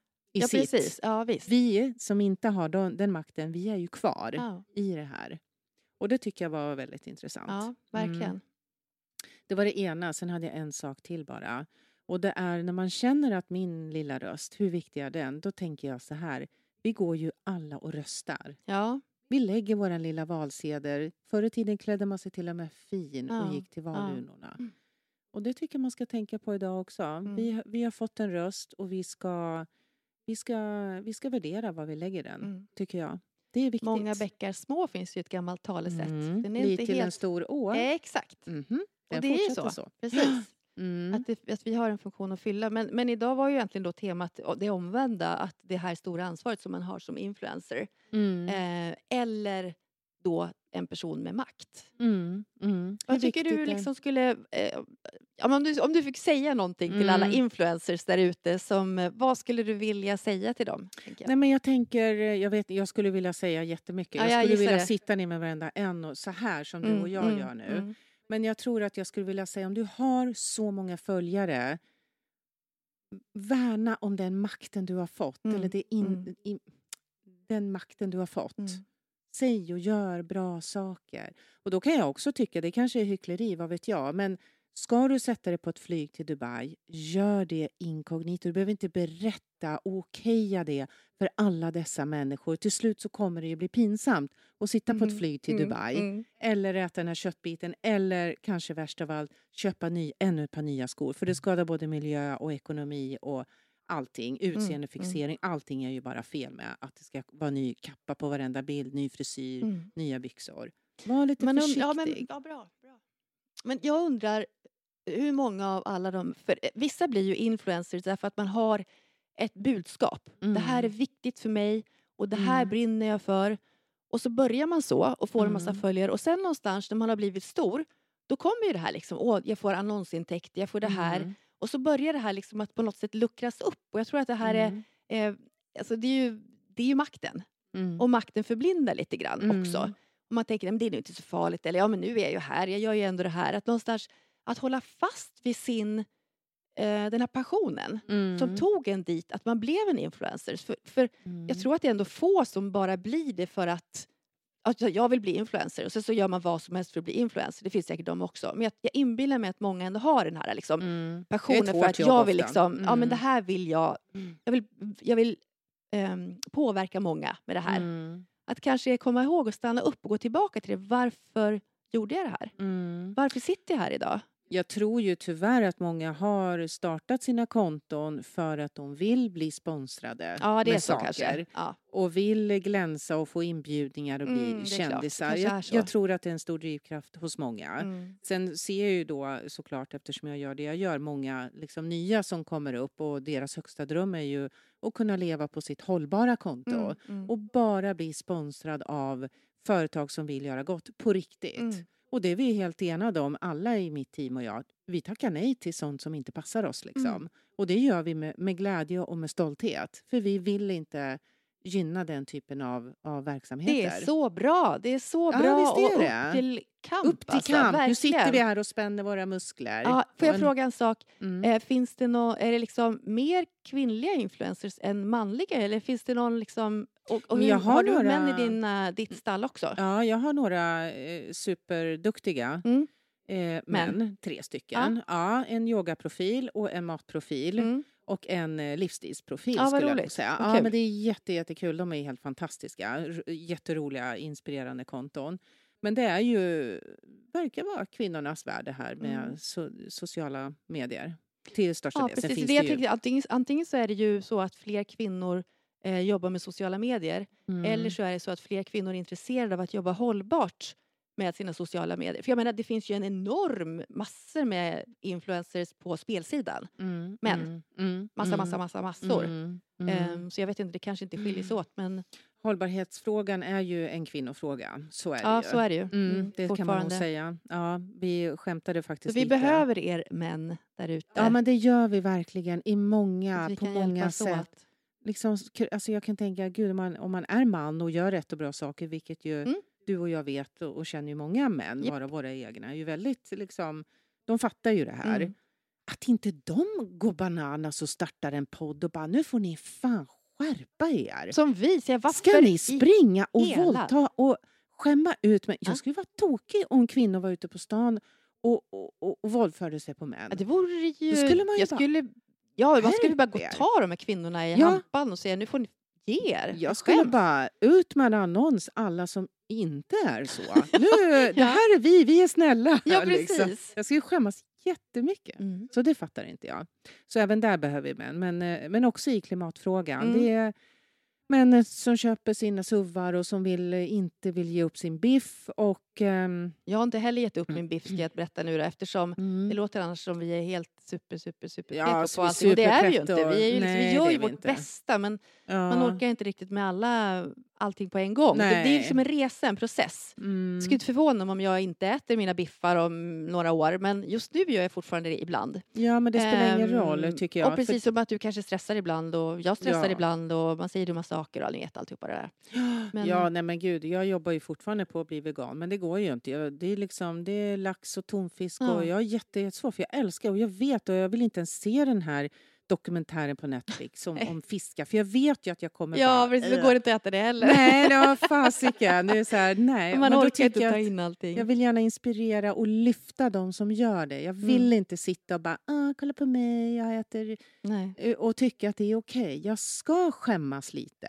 Ja, sitt. precis. Ja, visst. Vi som inte har den, den makten, vi är ju kvar Ja, i det här. Och det tycker jag var väldigt intressant. ja verkligen. Mm. Det var det ena, sen hade jag en sak till bara. Och det är när man känner att min lilla röst, hur viktig är den? Då tänker jag så här, vi går ju alla och röstar. Ja, Vi lägger vår lilla valsedel. Förr i tiden klädde man sig till och med fin Ja, och gick till ja. valurnorna. Mm. Och det tycker man ska tänka på idag också. Vi, vi har fått en röst och vi ska, vi, ska, vi ska värdera var vi lägger den, Mm. tycker jag. Det är viktigt. många bäckar små finns ju ett gammalt talesätt. Mm. Den är Bli inte till en helt... stor å. Eh, Exakt. Mhm. Och Den det är ju fortsätter så. Precis. Mm. Att, det, att vi har en funktion att fylla. Men, men idag var ju egentligen då temat det omvända. Att det här stora ansvaret som man har som influencer. Mm. Eh, eller då en person med makt. Mm. Mm. Vad Hur tycker du liksom skulle... Eh, om, du, om du fick säga någonting till alla Mm. influencers där ute. Eh, vad skulle du vilja säga till dem? jag? Nej, men jag tänker, jag, vet, jag skulle vilja säga jättemycket. Ja, jag jag skulle vilja det. sitta ner med varenda en och så här som du Mm, och jag mm, gör nu. Men jag tror att jag skulle vilja säga om du har så många följare värna om den makten du har fått. Mm, Eller det in, mm. in, den makten du har fått. Mm. Säg och gör bra saker. Och då kan jag också tycka, det kanske är hyckleri, vad vet jag, men ska du sätta dig på ett flyg till Dubai, gör det inkognito. Du behöver inte berätta och okeja det för alla dessa människor. Till slut så kommer det ju bli pinsamt att sitta på ett Mm, flyg till mm, Dubai mm. eller äta den här köttbiten eller kanske värst av allt köpa ny, ännu ett par nya skor. För det skadar både miljö och ekonomi och allting. Utseendefixering, allting är ju bara fel med att det ska vara ny kappa på varenda bild, ny frisyr, Mm. nya byxor. Var lite Men, försiktig. ja, men, ja, bra, bra. men jag undrar hur många av alla de... För eh, vissa blir ju influencers därför att man har ett budskap. Det här är Mm. viktigt för mig och det här Mm. brinner jag för. Och så börjar man så och får en massa Mm. följare och sen någonstans när man har blivit stor då kommer ju det här liksom, åh jag får annonsintäkter, jag får det här. Mm. Och så börjar det här liksom att på något sätt luckras upp. Och jag tror att det här Mm. är, eh, alltså det är ju, det är ju makten. Mm. Och makten förblindar lite grann Mm. också. Och man tänker, "Nej, men det är nog inte så farligt. Eller ja, men nu är jag ju här. Jag gör ju ändå det här. Att någonstans att hålla fast vid sin, eh, den här passionen som Mm. tog en dit, att man blev en influencer. För, för Mm. jag tror att det är ändå få som bara blir det för att att jag vill bli influencer och sen så gör man vad som helst för att bli influencer. Det finns säkert de också. Men jag, jag inbillar mig att många ändå har den här liksom, Mm. passionen för att jag vill liksom, ja men Mm. det här vill jag, Mm. jag vill, jag vill ehm, påverka många med det här. Mm. Att kanske komma ihåg och stanna upp och gå tillbaka till det. Varför gjorde jag det här? Mm. Varför sitter jag här idag? Jag tror ju tyvärr att många har startat sina konton för att de vill bli sponsrade Ja, det är så saker. kanske. Ja. och vill glänsa och få inbjudningar och bli Mm, kändisar. Jag, jag tror att det är en stor drivkraft hos många. Mm. Sen ser jag ju då såklart, eftersom jag gör det jag gör, många liksom nya som kommer upp och deras högsta dröm är ju att kunna leva på sitt hållbara konto Mm. Mm. och bara bli sponsrad av företag som vill göra gott på riktigt. Mm. Och det är vi helt enade om, alla i mitt team och jag. Vi tackar nej till sånt som inte passar oss. Liksom. Mm. Och det gör vi med, med glädje och med stolthet. För vi vill inte gynna den typen av, av verksamheter. Det är så bra. Det är så Ja, bra. visst är och det. upp till kamp. Upp till alltså, kamp! Nu sitter vi här och spänner våra muskler. Ja, får jag Och en- fråga en sak? Mm. Eh, finns det nå, är det liksom mer kvinnliga influencers än manliga? Eller finns det någon liksom... Och, och Men hur, har har du några- män i din, eh, ditt stall också? Ja, jag har några eh, superduktiga Mm. eh, Män. män, tre stycken. Ja. en yogaprofil och en matprofil. Mm. Och en eh, livsstilsprofil Ja, skulle jag roligt. säga. Vad Ja, kul. men det är jätte, jättekul. De är helt fantastiska. Jätteroliga, inspirerande konton. Men det är ju, verkar vara kvinnornas värld det här med Mm. so, sociala medier. Till största Ja, del. Sen precis. finns Det det jag ju... tänkte, antingen, antingen så är det ju så att fler kvinnor eh, jobbar med sociala medier Mm. eller så är det så att fler kvinnor är intresserade av att jobba hållbart med sina sociala medier. För jag menar, det finns ju en enorm massor med influencers på spelsidan. Mm, män. mm, mm, Massa, mm, massa, massa massor. Ehm, så jag vet inte, det kanske inte skiljer sig åt men Hållbarhetsfrågan är ju en kvinnofråga. Så är ja, det ju. så är det ju. Det kan man nog säga. Ja, vi skämtade Så faktiskt vi lite. behöver er män där ute. Ja, men det gör vi verkligen i så många, på många sätt. åt. Liksom, alltså jag kan tänka, gud, om man, om man är man och gör rätt och bra saker, vilket ju Mm. Du och jag vet och, och känner ju många män, Japp. vara våra egna, är ju väldigt liksom, de fattar ju det här. Mm. Att inte de går bananas och startar en podd och bara, nu får ni fan skärpa er. Som vi, jag, varför Ska ni springa och hela- våldta och skämma ut mig? Ja. Jag skulle vara tokig om kvinnor var ute på stan och, och, och, och våldförde sig på män. Ja, det vore ju... Då skulle man ju jag bara, skulle, ja, man skulle bara gå "Skärp och er." ta de här kvinnorna i Ja. hampan och säga nu får ni ge er. Jag skulle Skäms. bara ut med annons, alla som inte är så. Nu, det Ja. här är vi, vi är snälla. Ja, liksom. precis. Jag skulle skämmas jättemycket. Mm. Så det fattar inte jag. Så även där behöver vi män. Men, eh, men också i klimatfrågan. Mm. Det är män som köper sina suvar och som vill, eh, inte vill ge upp sin biff. Och, ehm, Jag har inte heller gett upp min biff ska jag berätta nu då, eftersom mm. det låter annars som vi är helt super, super, super Ja, på allting. Och det är vi ju inte. Vi, är ju liksom, Nej, vi gör ju vårt inte. bästa men ja. man orkar inte riktigt med alla, allting på en gång. Det, det är liksom en resa, en process. Mm. Skulle inte förvåna mig om jag inte äter mina biffar om några år men just nu gör jag fortfarande det ibland. Ja, men det spelar ingen Ehm, roll, tycker jag. Och precis som att du kanske stressar ibland och jag stressar Ja. ibland och man säger dumma saker och ni vet alltihopa det där. Men- Ja, nej men gud, jag jobbar ju fortfarande på att bli vegan, men det går ju inte. Jag, det, är liksom, det är lax och tonfisk Ja. och jag är jätte- jättesvår, för jag älskar och jag vet och jag vill inte ens se den här dokumentären på Netflix om, om fiskar, för jag vet ju att jag kommer Ja, bara... precis. Då "Ugh." går det inte att äta det heller. Nej, det var fasiken. Det är så här, nej. man men orkar inte ta in allting. jag vill gärna inspirera och lyfta de som gör det. Jag vill Mm. inte sitta och bara, ah, kolla på mig, jag äter Nej. eh, och tycka att det är okej. Jag ska skämmas lite.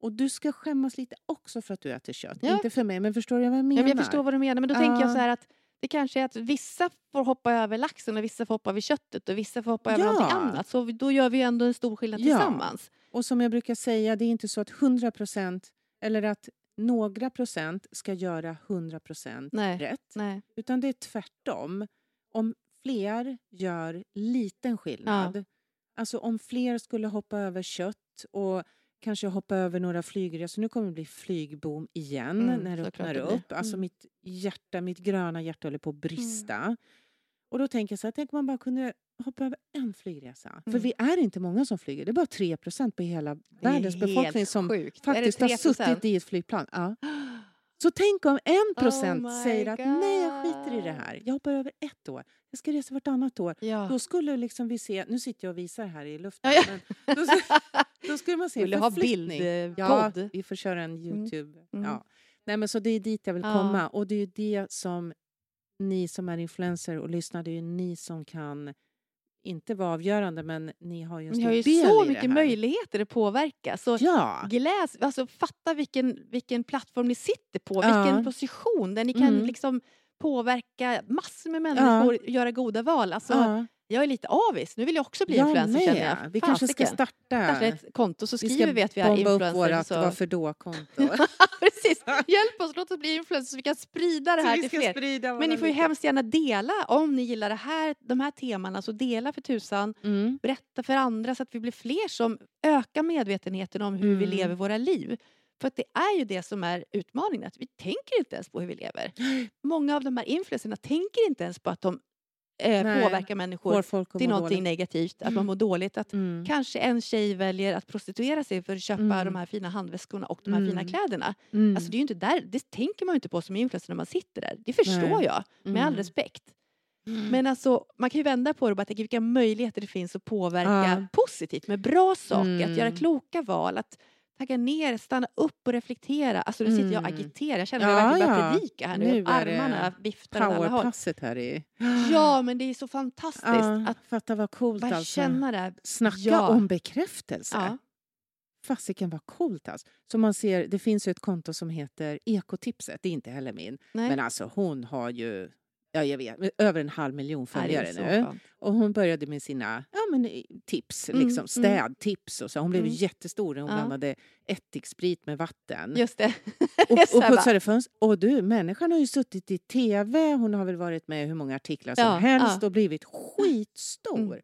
Och du ska skämmas lite också för att du äter kött. Ja. Inte för mig, men förstår du vad jag Ja, menar? men jag förstår vad du menar, men då tänker jag Ja. så här att det kanske är att vissa får hoppa över laxen och vissa får hoppa över köttet och vissa får hoppa över Ja. någonting annat. Så då gör vi ändå en stor skillnad Ja. tillsammans. Och som jag brukar säga, det är inte så att 100 procent eller att några procent ska göra 100 procent rätt. Nej. Utan det är tvärtom. Om fler gör liten skillnad. Alltså om fler skulle hoppa över kött och kanske hoppa över några flygresor. Nu kommer det bli flygboom igen Mm, när det öppnar det upp. Alltså Mm. mitt hjärta, mitt gröna hjärta håller på att brista. Och då tänker jag så här, tänk om man bara kunde hoppa över en flygresa. För Mm. vi är inte många som flyger. Det är bara 3 procent på hela världens befolkning som sjukt. faktiskt har det 3%? suttit i ett flygplan. Ja. Så tänk om en procent Oh säger att nej, jag skiter i det God. här. Jag hoppar över ett år. Jag ska resa vartannat år. Ja. Då skulle liksom vi se, nu sitter jag och visar här i luften, Ja, ja. då, då skulle man se Vill du ha bildpodd? Ja, vi får köra en Mm. Youtube. Mm. Ja. Nej, men så det är dit jag vill Ja. komma. Och det är ju det som ni som är influencer och lyssnar, det är ju ni som kan inte vara avgörande, men ni har ju en Ni stor har ju del så i det mycket här. möjligheter att påverka. Så Ja, gläs, alltså fatta vilken, vilken plattform ni sitter på, Ja. vilken position där ni kan Mm. liksom påverka massor med människor, göra goda val. Alltså, ja. Jag är lite avis, nu vill jag också bli jag influencer känner jag. Vi kanske ska starta. Starta ett konto så vi skriver ska vi att vi är bomba upp influencers. vårt varför då-konto. Precis, hjälp oss, låt oss bli influencers så vi kan sprida det här till fler. Men ni får ju hemskt gärna dela om ni gillar det här, de här temana. Så dela för tusan, Mm. berätta för andra så att vi blir fler som ökar medvetenheten om hur vi Mm. lever våra liv. För att det är ju det som är utmaningen, att vi tänker inte ens på hur vi lever. Många av de här influencerna tänker inte ens på att de eh, Nej, påverkar människor till någonting dåligt. negativt, att man mår dåligt. Att Mm. kanske en tjej väljer att prostituera sig för att köpa Mm. de här fina handväskorna och de här fina Mm. kläderna. Mm. Alltså det är ju inte där, det tänker man ju inte på som influencer när man sitter där. Det förstår Nej. jag, med all Mm. respekt. Men alltså, man kan ju vända på det och bara tänka vilka möjligheter det finns att påverka Ja. positivt med bra saker, att göra Mm. kloka val, att tagga ner, stanna upp och reflektera. Alltså nu sitter jag och Mm. agiterar, jag känner att Ja, jag verkligen börjar ja. predika här nu. Nu Armarna viftar åt alla håll. Powerpasset här i... Ja, men det är så fantastiskt Ja, att fatta vad coolt bara alltså. känna det. Snacka Ja. om bekräftelse. Ja. fasiken vad coolt alltså. Så man ser, det finns ju ett konto som heter Ekotipset, det är inte heller min. Nej. Men alltså hon har ju, ja jag vet, över en halv miljon följare nu. Och hon började med sina ja, men, eh, tips, Mm, liksom, mm. städtips och så. Hon blev Mm. jättestor när hon Ja. blandade ättiksprit med vatten. Just det. och, och putsade fönster. Och du, människan har ju suttit i tv, hon har väl varit med i hur många artiklar som Ja, helst ja. och blivit skitstor. Mm.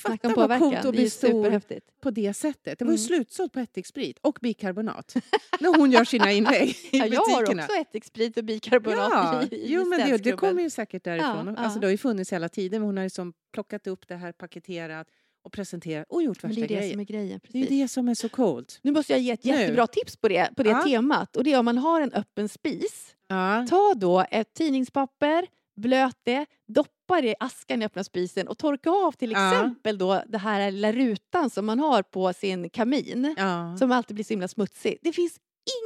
Snacka Fatta om vad coolt påverkan. att Det är bli stor superhäftigt. på det sättet. Det var ju Mm. slutsålt på ättiksprit och bikarbonat när hon gör sina inlägg i Ja, jag har också ättiksprit och bikarbonat Ja, i, i jo, men det, det kommer ju säkert därifrån. Ja, Alltså, ja. det har ju funnits hela tiden, men hon har liksom plockat upp det här, paketerat och presenterat och gjort värsta det är det grejer. som är grejen. Det är Precis. det som är så coolt. Nu måste jag ge ett Nu. jättebra tips på det, på det Ja. temat. Och det är om man har en öppen spis. Ta då ett tidningspapper, blöt det, doppa det i askan i öppna spisen och torka av till Ja. exempel då det här lilla rutan som man har på sin kamin. Ja. Som alltid blir så himla smutsig. Det finns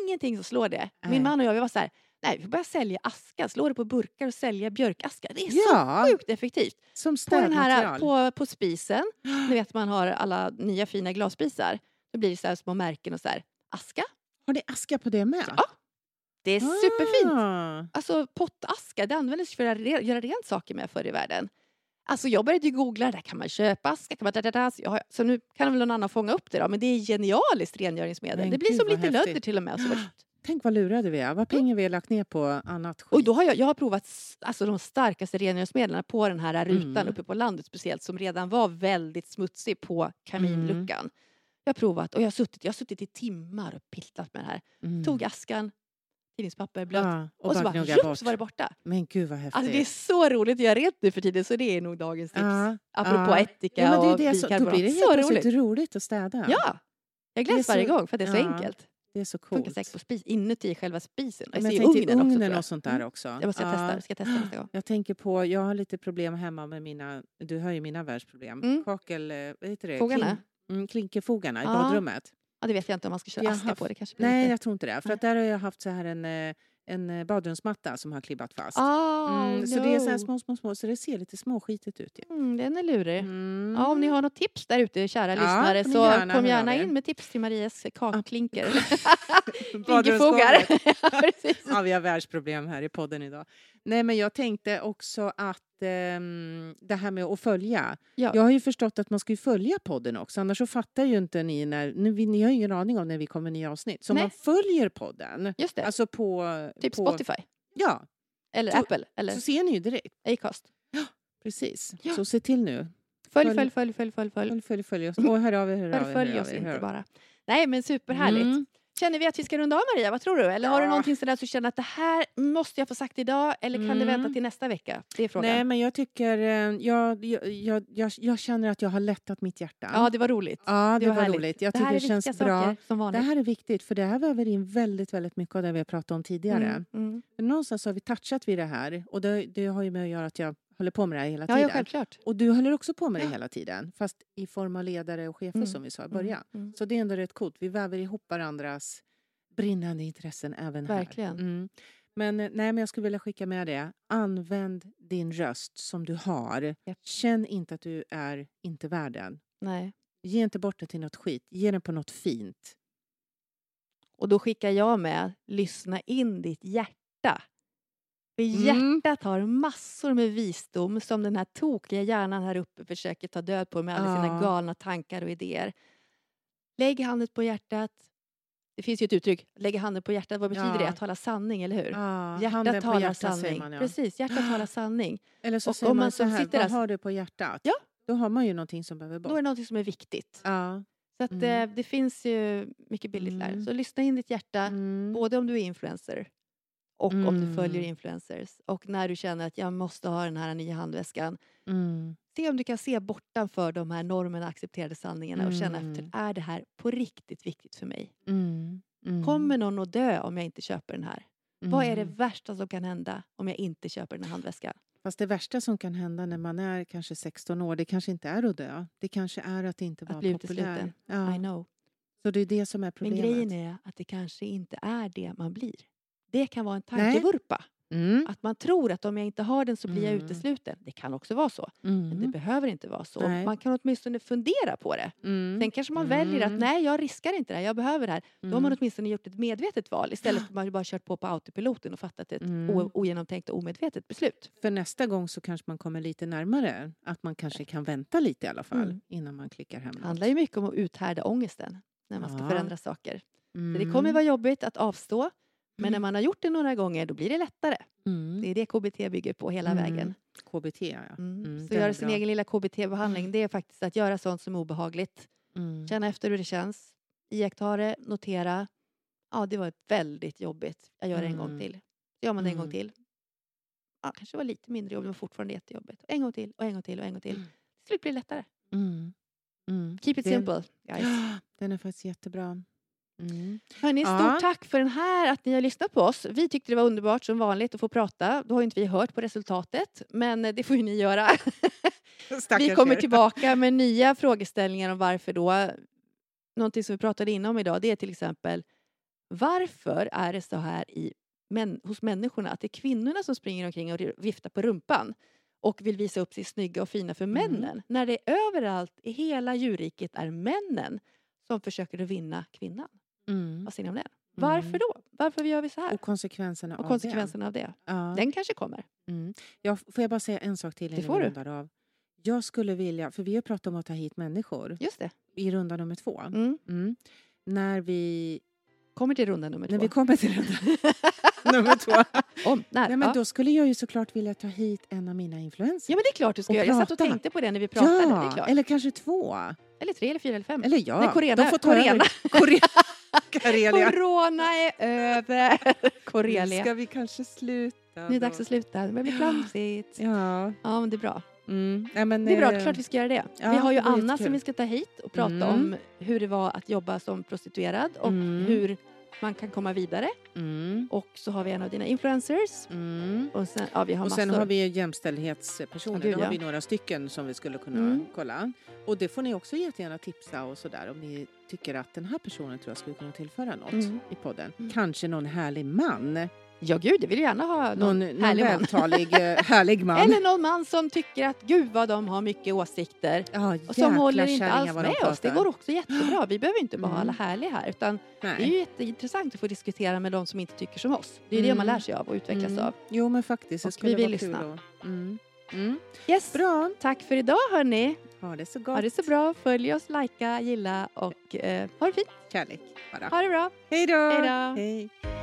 ingenting som slår det. Nej. Min man och jag vi var så här, nej vi får börja sälja aska, slå det på burkar och sälja björkaska. Det är Ja. så sjukt effektivt. Som På, den här, på, på spisen, ni vet man har alla nya fina glasspisar. Då blir det så små märken och så här, aska. Har ni aska på det med? Ja. Det är superfint. Ah. Alltså pottaska, det användes för att göra rent saker med förr i världen. Alltså jag började ju googla, där kan man köpa aska, kan man da, da, da. Så, jag så nu kan väl någon annan fånga upp det då, men det är genialiskt rengöringsmedel. Men det blir gud, som lite lödder till och med. Så, Tänk vad lurade vi är. Vad pengar vi har lagt ner på annat skit. och då har jag, jag har provat alltså, de starkaste rengöringsmedlen på den här rutan Mm. uppe på landet speciellt som redan var väldigt smutsig på kaminluckan. Jag har provat och jag har suttit, jag har suttit i timmar och piltat med det här. Mm. Tog askan, tidningspapper, blöt Ja, och, och, så bara bara bort. så var det borta. Men gud vad häftigt. Alltså det är så roligt att göra rent nu för tiden så det är nog dagens tips. Ja, Apropå ja. ättika ja, men det är och det så, Då blir det helt så roligt. roligt. att städa. Ja, jag gläds varje gång för att det är så ja, enkelt. Det är så Funkar coolt. säkert på spis, inuti själva spisen. Men Jag jag tänkte ugnen också. ugnen jag. och sånt där Mm. också. Det måste jag Ja. testa. Ska jag testa nästa gång. Jag tänker på, jag har lite problem hemma med mina, du hör ju mina världsproblem. Mm. Kakel, eh, vad heter det? Fogarna? mm, klinkerfogarna i badrummet. Ja, det vet jag inte om man ska köra Jag aska haft- på. Det kanske Nej, lite... jag tror inte det. För att där har jag haft så här en, eh, en eh, badrumsmatta som har klibbat fast. Oh, Mm, så det är så här no. små, små, små, så det ser lite småskitigt ut. ju. Mm, den är lurig. Mm. Ja, om ni har något tips där ute, kära Ja, lyssnare, så gärna kom gärna in med tips till Marias kakklinker. Klinkerfogar. Ja. Ja, vi har världsproblem här i podden idag. Nej, men jag tänkte också att ehm, det här med att följa. Ja. Jag har ju förstått att man ska följa podden också, annars så fattar ju inte ni när... Nu, vi- ni har ju ingen aning om när vi kommer nya avsnitt. Så Nej. man följer podden, Just det, alltså på... typ på, Spotify. Ja, Eller Så- Apple. Eller så ser ni ju direkt. Acast. Precis. Ja. Så se till nu. Följ, Följ- följ, följ, följ, följ. följ. Följ, följ, oss. Och hör av er, hör av Följ, er. följ hör oss av inte hör av bara. Nej men superhärligt. Mm. Känner vi att vi ska runda av Maria? Vad tror du? Eller har du Ja. någonting sådär som du känner att det här måste jag få sagt idag? Eller kan det vänta Mm. till nästa vecka? Det är frågan. Nej, men jag tycker... eh, Jag, jag, jag, jag, känner att jag har lättat mitt hjärta. Ja, det var roligt. Ja, det, var, härligt. roligt. Jag det tycker här det, känns bra. saker Det här är viktigt, för det här väver in väldigt, väldigt mycket av det vi har pratat om tidigare. Mm, mm. Någonstans har vi touchat vid det här och det, det har ju med att göra att jag håller på med det här hela Ja, tiden. ja, självklart. och du håller också på med det Ja. hela tiden, fast i form av ledare och chefer Mm, som vi sa i Mm, början. mm. Så det är ändå rätt coolt. Vi väver ihop varandras brinnande intressen även här. Verkligen. Mm. Men, eh, nej, men jag skulle vilja skicka med det. Använd din röst som du har. Japp. Känn inte att du är inte värd den. Nej. Ge inte bort den till något skit. Ge den på något fint. Och då skickar jag med, lyssna in ditt hjärta. För Mm. hjärtat har massor med visdom som den här tokiga hjärnan här uppe försöker ta död på med alla sina galna tankar och idéer. Lägg handen på hjärtat. Det finns ju ett uttryck, lägga handen på hjärtat, vad betyder det? Ja. Att tala sanning, eller hur? Ja, Hjärtat talar hjärtat sanning. man. Ja. Precis, hjärtat talar sanning. Eller så Och säger om man, så här, sitter vad där- har du på hjärtat? Ja. Då har man ju någonting som behöver Då är bort. det någonting som är viktigt. Ja. Så att, Mm. eh, det finns ju mycket billigt där. Mm. Så lyssna in ditt hjärta, Mm. både om du är influencer och om du följer Mm. influencers. Och när du känner att jag måste ha den här nya handväskan. Mm. Se om du kan se bortanför de här normerna, accepterade sanningarna och känna Mm. efter, är det här på riktigt viktigt för mig? Mm. Mm. Kommer någon att dö om jag inte köper den här? Vad är det Mm. värsta som kan hända om jag inte köper den här handväskan? Fast det värsta som kan hända när man är kanske 16 år, det kanske inte är att dö. Det kanske är att inte Att vara bli populär. Ja. I know. Så det är det som är Men problemet. grejen är att det kanske inte är det man blir. Det kan vara en tankevurpa. Mm. Att man tror att om jag inte har den så blir jag Mm. utesluten. Det kan också vara så. Men det Mm. behöver inte vara så. Nej. Man kan åtminstone fundera på det. Mm. Sen kanske man väljer att Mm. nej, jag riskar inte det här, jag behöver det här. Då har man Mm. åtminstone gjort ett medvetet val istället för att man bara kört på på autopiloten och fattat ett Mm. ogenomtänkt och omedvetet beslut. För nästa gång så kanske man kommer lite närmare. Att man kanske kan vänta lite i alla fall Mm. innan man klickar hem Det handlar ju mycket om att uthärda ångesten när man ska Ja. förändra saker. mm. Det kommer vara jobbigt att avstå. Men när man har gjort det några gånger då blir det lättare. Mm. Det är det KBT bygger på hela Mm. vägen. KBT, ja. Mm. Mm, så den göra sin bra. egen lilla KBT-behandling det är faktiskt att göra sånt som är obehagligt. Mm. Känna efter hur det känns. Iaktta det, notera. Ja, det var väldigt jobbigt. Jag gör det en gång till. Så gör man det en gång till. Ja, kanske var lite mindre jobbigt men fortfarande jättejobbigt. En gång till och en gång till och en gång till. Till slut blir det lättare. Keep it Det- simple, guys. Den är faktiskt jättebra. Mm. Hörni, stort Ja. tack för den här, att ni har lyssnat på oss. Vi tyckte det var underbart som vanligt att få prata. Då har inte vi hört på resultatet, men eh, det får ju ni göra. vi kommer er. tillbaka med nya frågeställningar om varför då. Någonting som vi pratade inom idag det är till exempel varför är det så här i, män, hos människorna att det är kvinnorna som springer omkring och viftar på rumpan och vill visa upp sig snygga och fina för Mm. männen när det överallt i hela djurriket är männen som försöker att vinna kvinnan. Mm. Vad säger ni om det? Varför då? Varför gör vi så här? Och konsekvenserna Och av konsekvenserna av det. det. Ja. Den kanske kommer. Mm. Ja, får jag bara säga en sak till Det får du. av? Jag skulle vilja, för vi har pratat om att ta hit människor Just det. i runda nummer två. Mm. Mm. När vi, Kommer till runda nummer när två. vi kommer till runda nummer två. Om, när? Nej, men ja. då skulle jag ju såklart vilja ta hit en av mina influencers. ja men det är klart du ska göra. Jag satt och prata. tänkte på det när vi pratade. klart. eller kanske två. Eller tre eller fyra eller fem. Eller ja, Nej, Corena- de får ta Corena. Corena. Karelia. Corona är över. Nu Corelia. ska vi kanske sluta. Nu är det dags att sluta. Det börjar bli klamsigt. Ja. Ja men det är bra. Mm. Nej, men, Det är bra, eh, klart vi ska göra det. ja, vi har ju det Anna som vi ska ta hit och prata Mm. om hur det var att jobba som prostituerad och Mm. hur man kan komma vidare. Mm. Och så har vi en av dina influencers. Mm. Och sen, ja, vi har Och sen massor. har vi jämställdhetspersoner. Ja, gud, Då har ja. vi några stycken som vi skulle kunna Mm. kolla. Och det får ni också jättegärna tipsa och sådär om ni tycker att den här personen tror jag skulle kunna tillföra något Mm. i podden. Mm. Kanske någon härlig man. Ja gud, jag vill gärna ha någon, Någon, någon härlig man. vältalig, eh, härlig man. Eller någon man som tycker att gud vad de har mycket åsikter. ja, Och som håller inte alls vad de med oss. Det går också jättebra. Vi behöver inte bara ha alla Mm. härliga här. Utan Nej. det är ju jätteintressant att få diskutera med de som inte tycker som oss. Det är det Mm. man lär sig av och utvecklas Mm. av. Jo men faktiskt, det Och vi vill lyssna. Mm. Mm. Yes. Bra, Tack för idag hörni. Ha det så gott. Ha det så bra. Följ oss, likea, gilla och eh, ha det fint. Kärlek bara. Ha det bra. Hej då! Hej då. Hej.